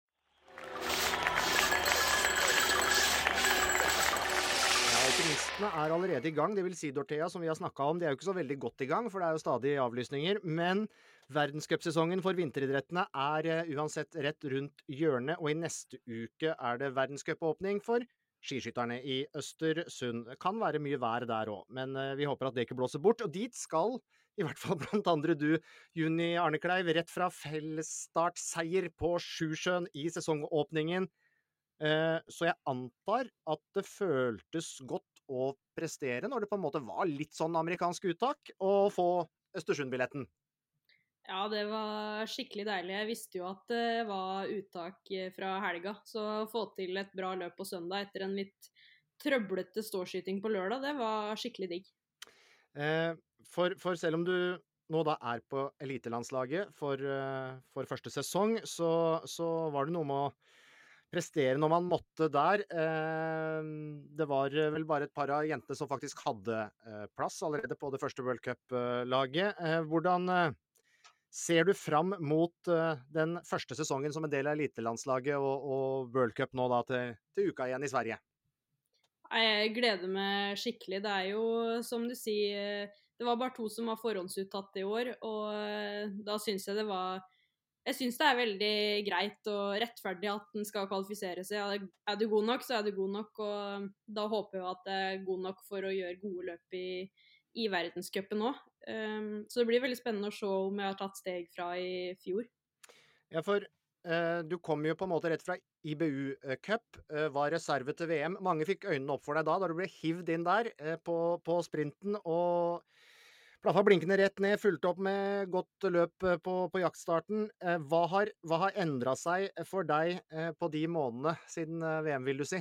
Optimistene er allerede i gang. Det vil si, Dorthea, som vi har snakka om, de er jo ikke så veldig godt i gang, for det er jo stadig avlysninger. Men verdenscupsesongen for vinteridrettene er uh, uansett rett rundt hjørnet, og i neste uke er det verdenscupåpning for skiskytterne i Østersund. Kan være mye vær der òg, men uh, vi håper at det ikke blåser bort. Og dit skal i hvert fall blant andre du, Juni Arnekleiv, rett fra fellesstartseier på Sjusjøen i sesongåpningen. Eh, så jeg antar at det føltes godt å prestere når det på en måte var litt sånn amerikansk uttak, å få Østersund-billetten. Ja, det var skikkelig deilig. Jeg visste jo at det var uttak eh, fra helga. Så å få til et bra løp på søndag etter en litt trøblete ståskyting på lørdag, det var skikkelig digg. Eh, for, for, selv om du nå da er på elitelandslaget for, for første sesong, så, så var det noe med å prestere når man måtte der. Ehm, det var vel bare et par av jentene som faktisk hadde eh, plass allerede på det første World Cup-laget. Eh, hvordan eh, ser du fram mot den første sesongen som en del av elitelandslaget og, og World Cup nå da til, til uka igjen i Sverige? Jeg gleder meg skikkelig. Det er jo, som du sier, det var bare to som var forhåndsuttatt i år, og da syns jeg det var jeg syns det er veldig greit og rettferdig at den skal kvalifisere seg. Er du god nok, så er du god nok. Og da håper jeg at jeg er god nok for å gjøre gode løp i, i verdenscupen òg. Um, så det blir veldig spennende å se om jeg har tatt steg fra i fjor. Ja, for du kom jo på en måte rett fra IBU-cup, uh, var reserve til VM. Mange fikk øynene opp for deg da, da du ble hivd inn der på, på sprinten. og Plaffa blinkende rett ned, fulgte opp med godt løp eh, på, på jaktstarten. Eh, hva har, hva har endra seg for deg eh, på de månedene siden VM, vil du si?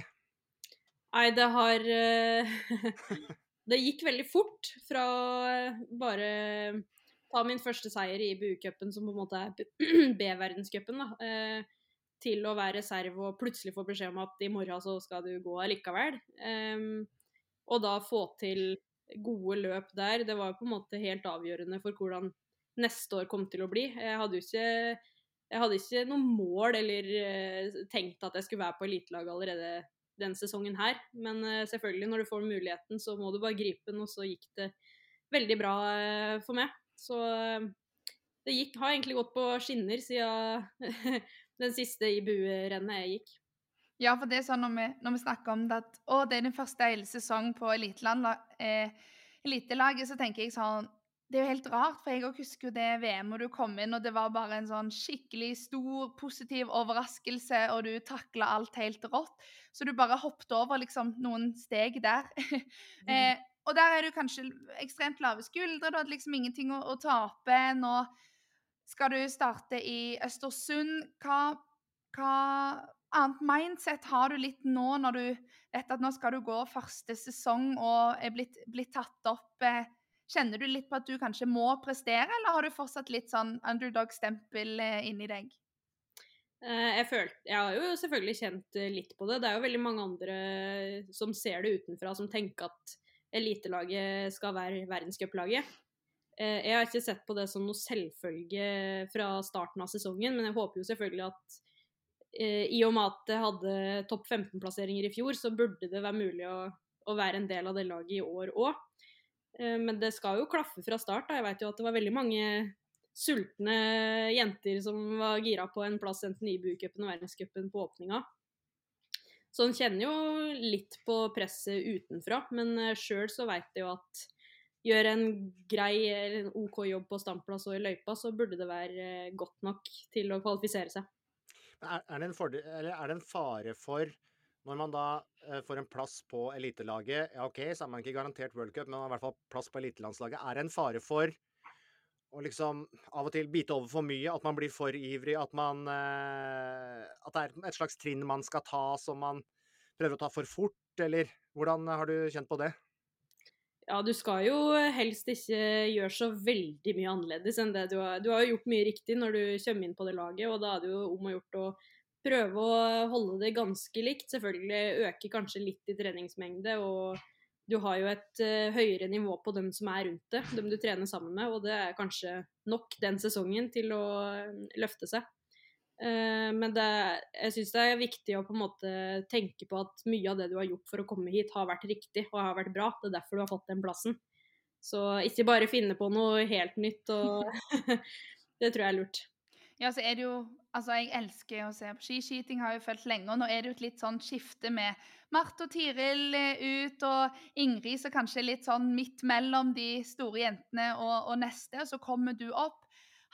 Nei, det har Det gikk veldig fort fra bare ta min første seier i IBU-cupen, som på en måte er B-verdenscupen, til å være reserve og plutselig få beskjed om at i morgen så skal du gå allikevel. Og da få til gode løp der. Det var på en måte helt avgjørende for hvordan neste år kom til å bli. Jeg hadde jo ikke, ikke noe mål eller uh, tenkt at jeg skulle være på elitelaget allerede den sesongen her. Men uh, selvfølgelig, når du får muligheten, så må du bare gripe den, og så gikk det veldig bra for meg. Så det gikk, har egentlig gått på skinner siden den siste IBU-rennet jeg gikk. Ja, for det er sånn når vi, når vi snakker om det at å, det er din første sesong på eh, elitelaget, så tenker jeg sånn Det er jo helt rart, for jeg òg husker jo det VM hvor du kom inn, og det var bare en sånn skikkelig stor, positiv overraskelse, og du takla alt helt rått. Så du bare hoppet over liksom noen steg der. Mm. eh, og der er du kanskje ekstremt lave skuldre, du hadde liksom ingenting å, å tape. Nå skal du starte i Østersund. Hva, hva annet mindset har du litt nå når du vet at nå skal du gå første sesong og er blitt, blitt tatt opp? Eh, kjenner du litt på at du kanskje må prestere, eller har du fortsatt litt sånn underdog-stempel eh, inni deg? Eh, jeg, følte, jeg har jo selvfølgelig kjent litt på det. Det er jo veldig mange andre som ser det utenfra, som tenker at elitelaget skal være verdenscuplaget. Jeg har ikke sett på det som noe selvfølge fra starten av sesongen, men jeg håper jo selvfølgelig at Eh, I og med at det hadde topp 15-plasseringer i fjor, så burde det være mulig å, å, være en del av det laget i år òg. Eh, men det skal jo klaffe fra start. Da. Jeg vet jo at det var veldig mange sultne jenter som var gira på en plass enten i IBU-cupen og verdenscupen på åpninga. Så en kjenner jo litt på presset utenfra, men eh, sjøl så veit jeg jo at gjør en grei eller en OK jobb på standplass og i løypa, så burde det være godt nok til å kvalifisere seg. Er, det fordel, er, det en fare for, når man da uh, får en plass på elitelaget Ja, OK, så er man ikke garantert World Cup, men man har i hvert fall plass på elitelandslaget. Er det en fare for å liksom av og til bite over for mye? At man blir for ivrig? At man uh, At det er et slags trinn man skal ta som man prøver å ta for fort? Eller hvordan har du kjent på det? Ja, du skal jo helst ikke gjøre så veldig mye annerledes enn det du har Du har jo gjort mye riktig når du kommer inn på det laget, og da er det jo om å gjort å prøve å holde det ganske likt. Selvfølgelig øke kanskje litt i treningsmengde, og du har jo et uh, høyere nivå på dem som er rundt det, dem du trener sammen med, og det er kanskje nok den sesongen til å løfte seg. Uh, men det, jeg syns det er viktig å på en måte tenke på at mye av det du har gjort for å komme hit, har vært riktig og har vært bra. Det er derfor du har fått den plassen. Så ikke bare finne på noe helt nytt, og det tror jeg er lurt. Ja, så er det jo Altså, jeg elsker å se på skiskyting, har jeg fulgt lenge. Og nå er det jo et litt sånn skifte med Marte og Tiril eh, ut, og Ingrid så kanskje litt sånn midt mellom de store jentene og, og neste. Og så kommer du opp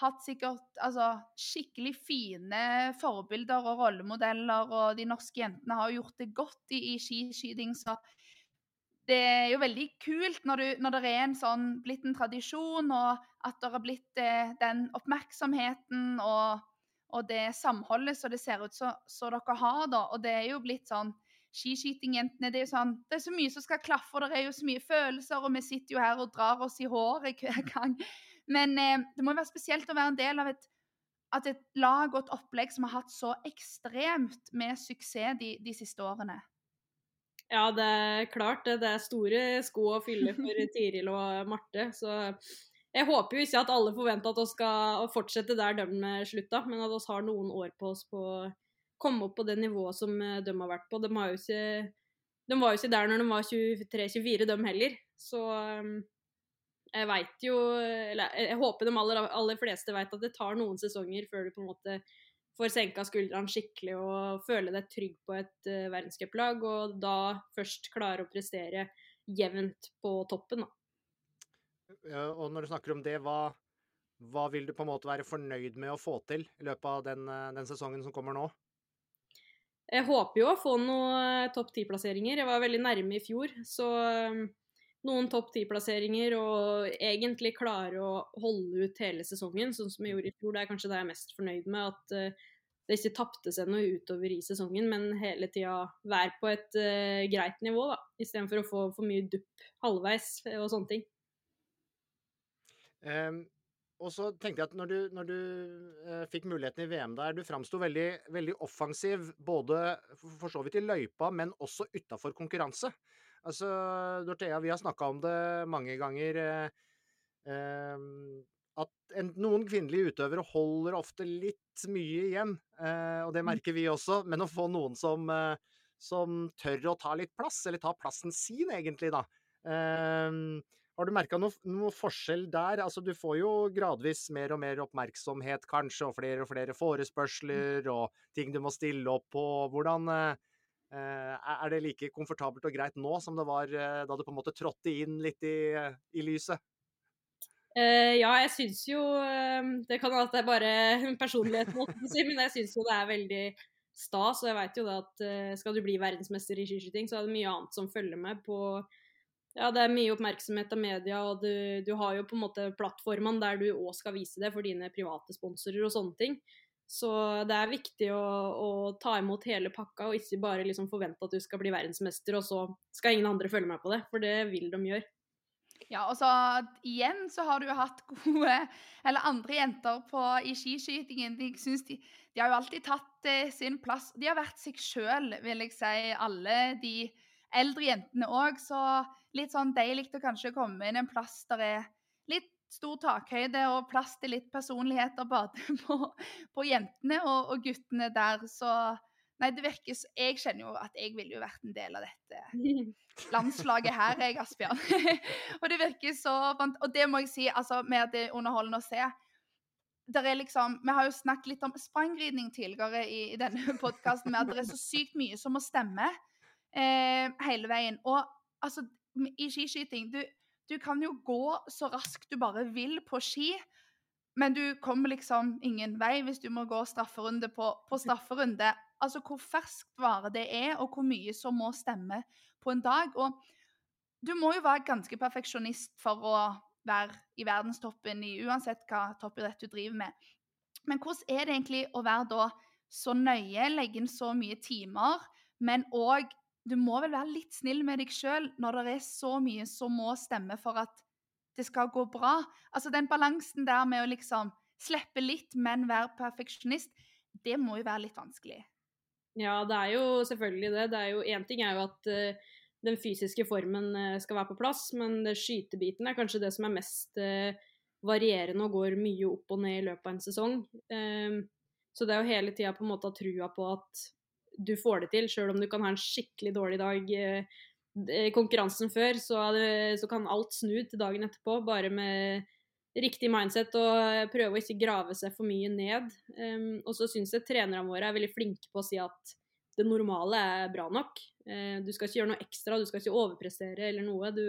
hatt sikkert altså, skikkelig fine forbilder og rollemodeller, og de norske jentene har gjort det godt i, i skiskyting. Så det er jo veldig kult når, du, når, det er en sånn blitt en tradisjon, og at det har blitt eh, den oppmerksomheten og, og, det samholdet som det ser ut som dere har, da. Og det er jo blitt sånn Skiskytingjentene, det er jo sånn Det er så mye som skal klaffe, og det er jo så mye følelser, og vi sitter jo her og drar oss i håret hver gang men eh, det må jo være spesielt å være en del av et, et, lag og et opplegg som har hatt så ekstremt med suksess de, de siste årene. Ja, det er klart det. Det er store sko å fylle for Tiril og Marte. Så jeg håper jo ikke at alle forventer at vi skal fortsette der de slutta, men at vi har noen år på oss på å komme opp på det nivået som de har vært på. De har jo ikke De var jo ikke der når de var 23-24, de heller. Så um, jeg veit jo Eller jeg håper de aller, aller fleste veit at det tar noen sesonger før du på en måte får senka skuldrene skikkelig og føle deg trygg på et uh, verdenscuplag, og da først klare å prestere jevnt på toppen, da. Ja, og når du snakker om det, hva, hva vil du på en måte være fornøyd med å få til i løpet av den, eh, den sesongen som kommer nå? Jeg håper jo å få noen topp ti-plasseringer. Jeg var veldig nærme i fjor, så noen topp ti-plasseringer og egentlig klare å holde ut hele sesongen, sånn som jeg gjorde i fjor. Det er kanskje det jeg er mest fornøyd med. At uh, det ikke tapte seg noe utover i sesongen, men hele tida være på et uh, greit nivå, da. Istedenfor å få for mye dupp halvveis og sånne ting. Um, og så tenkte jeg at når du, når du uh, fikk muligheten i VM der, du framsto veldig, veldig offensiv både for så vidt i løypa, men også utafor konkurranse. Altså, Dorthea, vi har snakka om det mange ganger. Eh, eh, at en, noen kvinnelige utøvere holder ofte litt mye igjen, eh, og det mm. merker vi også. Men å få noen som, eh, som, tør å ta litt plass, eller ta plassen sin, egentlig, da. Eh, har du merka noe, noe, forskjell der? Altså, du får jo gradvis mer og mer oppmerksomhet, kanskje, og flere og flere forespørsler, og ting du må stille opp på. Hvordan, Eh, er det like komfortabelt og greit nå som det var eh, da du på en måte trådte inn litt i, i lyset? Uh, ja, jeg syns jo Det kan at det er bare personlighet, men jeg syns jo det er veldig stas. Og jeg veit jo det at skal du bli verdensmester i skiskyting, så er det mye annet som følger med på Ja, det er mye oppmerksomhet av media, og du, du har jo på en måte plattformene der du òg skal vise det for dine private sponsorer og sånne ting. Så det er viktig å, å, ta imot hele pakka, og ikke bare liksom forvente at du skal bli verdensmester, og så skal ingen andre følge med på det, for det vil de gjøre. Ja, og så igjen så har du jo hatt gode Eller andre jenter på, i skiskytingen. De, de, de, har jo alltid tatt eh, sin plass. De har vært seg sjøl, vil jeg si, alle de eldre jentene òg. Så litt sånn deilig å kanskje komme inn en plass der er stor takhøyde og plass til litt personligheter både på, på jentene og, og, guttene der. Så nei, det virker Jeg kjenner jo at jeg ville jo vært en del av dette landslaget her, jeg, Asbjørn. og det virker så Og det må jeg si, altså, med det underholdende å se. Liksom, vi har jo snakket litt om sprangridning tidligere i, i denne podkasten, med at det er så sykt mye som må stemme eh, hele veien. Og altså, i skiskyting du, du kan jo gå så raskt du bare vil på ski, men du kommer liksom ingen vei hvis du må gå strafferunde på, på strafferunde. Altså hvor ferskt vare det er, og hvor mye som må stemme på en dag. Og du må jo være ganske perfeksjonist for å være i verdenstoppen i uansett hva toppidrett du driver med. Men hvordan er det egentlig å være da så nøye, legge inn så mye timer, men òg du må vel være litt snill med deg sjøl når det er så mye som må stemme for at det skal gå bra. Altså Den balansen der med å liksom slippe litt, men være perfeksjonist, det må jo være litt vanskelig. Ja, det er jo selvfølgelig det. det er jo Én ting er jo at uh, den fysiske formen uh, skal være på plass, men skytebiten er kanskje det som er mest uh, varierende og går mye opp og ned i løpet av en sesong. så det er jo hele tida på en måte ha trua på at du får det til, sjøl om du kan ha en skikkelig dårlig dag i konkurransen før, så, så, kan alt snu til dagen etterpå, bare med riktig mindset og prøve å ikke grave seg for mye ned. Um, og så syns jeg trenerne våre er veldig flinke på å si at det normale er bra nok. Uh, du skal ikke gjøre noe ekstra, du skal ikke overprestere eller noe. Du,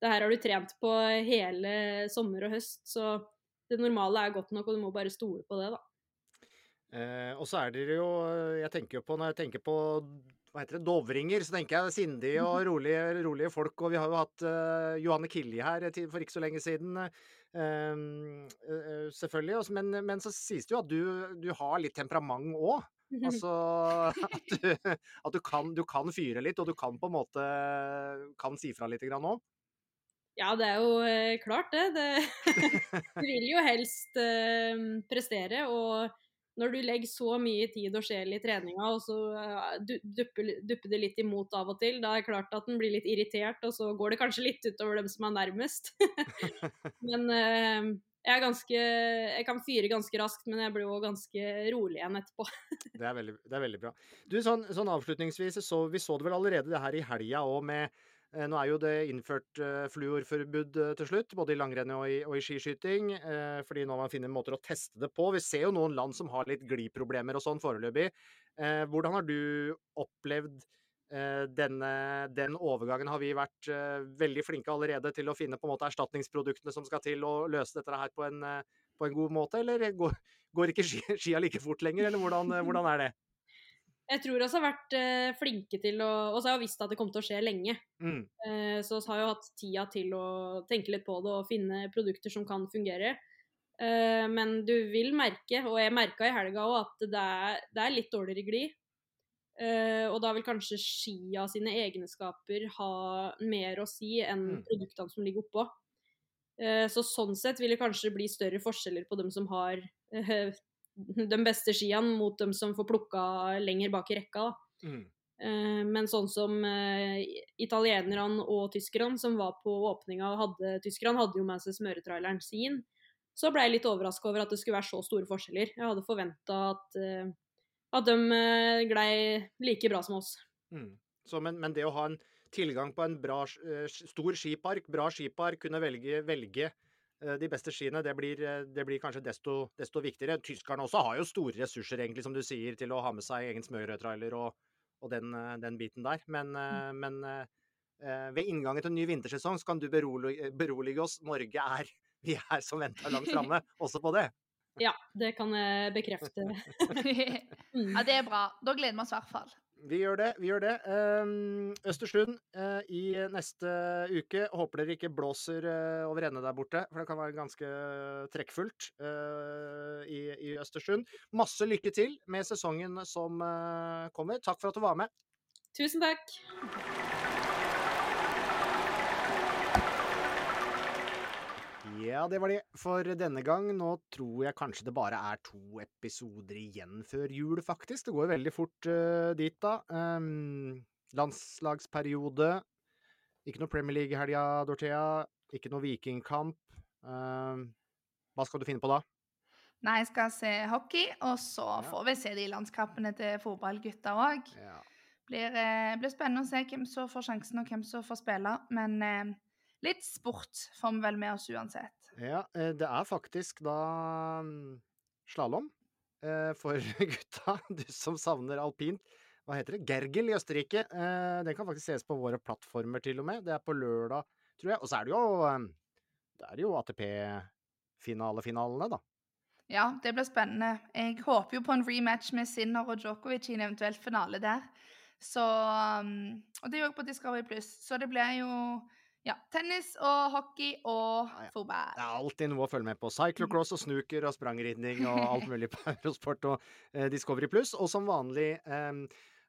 det her har du trent på hele sommer og høst, så det normale er godt nok, og du må bare stole på det, da. Eh, og så er dere jo Jeg tenker jo på når jeg tenker på hva heter det, dovringer, så tenker jeg sindige og rolige, rolige folk. Og vi har jo hatt uh, Johanne Kilje her for ikke så lenge siden. Uh, uh, selvfølgelig. Også, men, men, så sies det jo at du, du har litt temperament òg. Altså at, du, at du, kan, du, kan, fyre litt, og du kan på en måte kan si fra litt òg. Ja, det er jo klart det. det du vil jo helst prestere. og når du legger så mye tid og sjel i treninga, og så dupper, dupper det litt imot av og til, da er det klart at en blir litt irritert, og så går det kanskje litt utover dem som er nærmest. Men uh, jeg ganske Jeg kan fyre ganske raskt, men jeg blir jo ganske rolig igjen etterpå. Det er veldig, det er veldig bra. Du, sånn, sånn avslutningsvis, så, vi så det vel allerede det her i helga òg med eh, Nå er jo det innført eh, fluorforbud eh, til slutt, både i langrenn og i, og i skiskyting. Eh, fordi nå har man funnet måter å teste det på. Vi ser jo noen land som har litt gliproblemer og sånn foreløpig. Eh, hvordan har du opplevd eh, denne, den overgangen? Har vi vært eh, veldig flinke allerede til å finne på en måte erstatningsproduktene som skal til å løse dette her på en, eh, på en god måte, eller går, går ikke skia like fort lenger, eller hvordan, eh, hvordan er det? Jeg tror også har vært uh, flinke til å Og så har jeg visst at det kom til å skje lenge. Mm. Uh, så har jo hatt tida til å tenke litt på det og finne produkter som kan fungere. Uh, men du vil merke, og jeg merka i helga òg, at det er, det er litt dårligere glid. Og da vil kanskje skia sine egenskaper ha mer å si enn Mm. produktene som ligger oppå. Så sånn sett vil det kanskje bli større forskjeller på dem som har de beste skiene, mot dem som får plukka lenger bak i rekka. Mm. Eh, Men sånn som eh, italienerne og tyskerne som var på åpninga hadde Tyskerne hadde jo med seg smøretraileren sin. Så ble jeg litt overraska over at det skulle være så store forskjeller. Jeg hadde forventa at, eh, at de glei like bra som oss. Mm. Så, men, men det å ha en tilgang på en bra, stor skipark, bra skipark, kunne velge, velge de beste skiene, det blir, eh, det blir kanskje desto, desto viktigere. Tyskerne også har jo store ressurser, egentlig, som du sier, til å ha med seg egen smørtrailer og, og den, eh, den biten der. Men, mm. men eh, eh, ved inngangen til en ny vintersesong så kan du berolige, berolige oss. Norge er vi er som venta langt framme, også på det. Ja, det kan jeg bekrefte. Mm. ja, det er bra. Da gleder vi oss i hvert fall. Vi gjør det. vi gjør det. Ehm, Østersund eh, i neste uke. Håper dere ikke blåser eh, over ende der borte, for det kan være ganske trekkfullt eh, i, i Østersund. Masse lykke til med sesongen som kommer. Takk for at du var med. Tusen takk. Ja, det var det for denne gang. Nå tror jeg kanskje det bare er to episoder igjen før jul, faktisk. Det går veldig fort uh, dit, da. Um, landslagsperiode. Ikke noe Premier League i helga, Dorthea. Ikke noe Vikingkamp. Um, hva skal du finne på da? Nei, jeg skal se hockey, og så Ja. får vi se de landskampene til fotballgutta òg. Ja. Blir, eh, blir spennende å se hvem som får sjansen, og hvem som får spille. Men eh, litt sport får vi vel med oss uansett. Ja, eh, det er faktisk da mm, slalåm eh, for gutta. Du som savner alpint. Hva heter det? Gergel i Østerrike. Eh, Den kan faktisk ses på våre plattformer, til og med. Det er på lørdag, tror jeg. Og så er det jo, eh, det er jo ATP-finalefinalene, da. Ja, det blir spennende. Jeg håper jo på en rematch med Sinner og Djokovic i en eventuell finale der. Så um, Og det er jo på Discovery Pluss. Så det blir jo ja, tennis og hockey og Ja, ja. fotball. Det er alltid noe å følge med på. Cyclocross og snooker og sprangridning og alt mulig på Eurosport og eh, Discovery Pluss. Og som vanlig eh,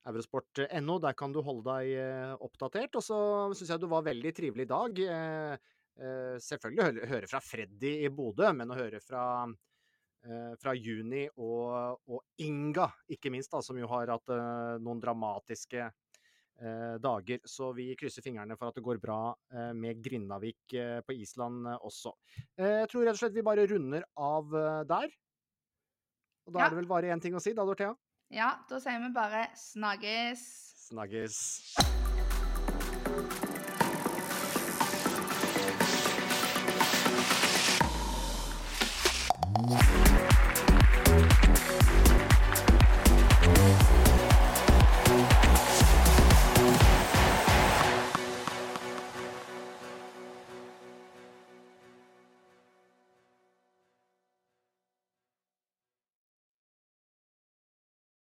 eurosport.no, der kan du holde deg eh, oppdatert. Og så syns jeg du var veldig trivelig i dag. Eh, eh, selvfølgelig høre, høre fra Freddy i Bodø, men å høre fra eh, fra Juni og, og Inga, ikke minst, da, som jo har hatt noen dramatiske dager. Så vi krysser fingrene for at det går bra eh, med Grindavik eh, på Island eh, også. Eh, jeg tror rett og slett vi bare runder av eh, der. Og da Ja. er det vel bare én ting å si, da, Dorthea? Ja, da sier vi bare snakkes. Snakkes.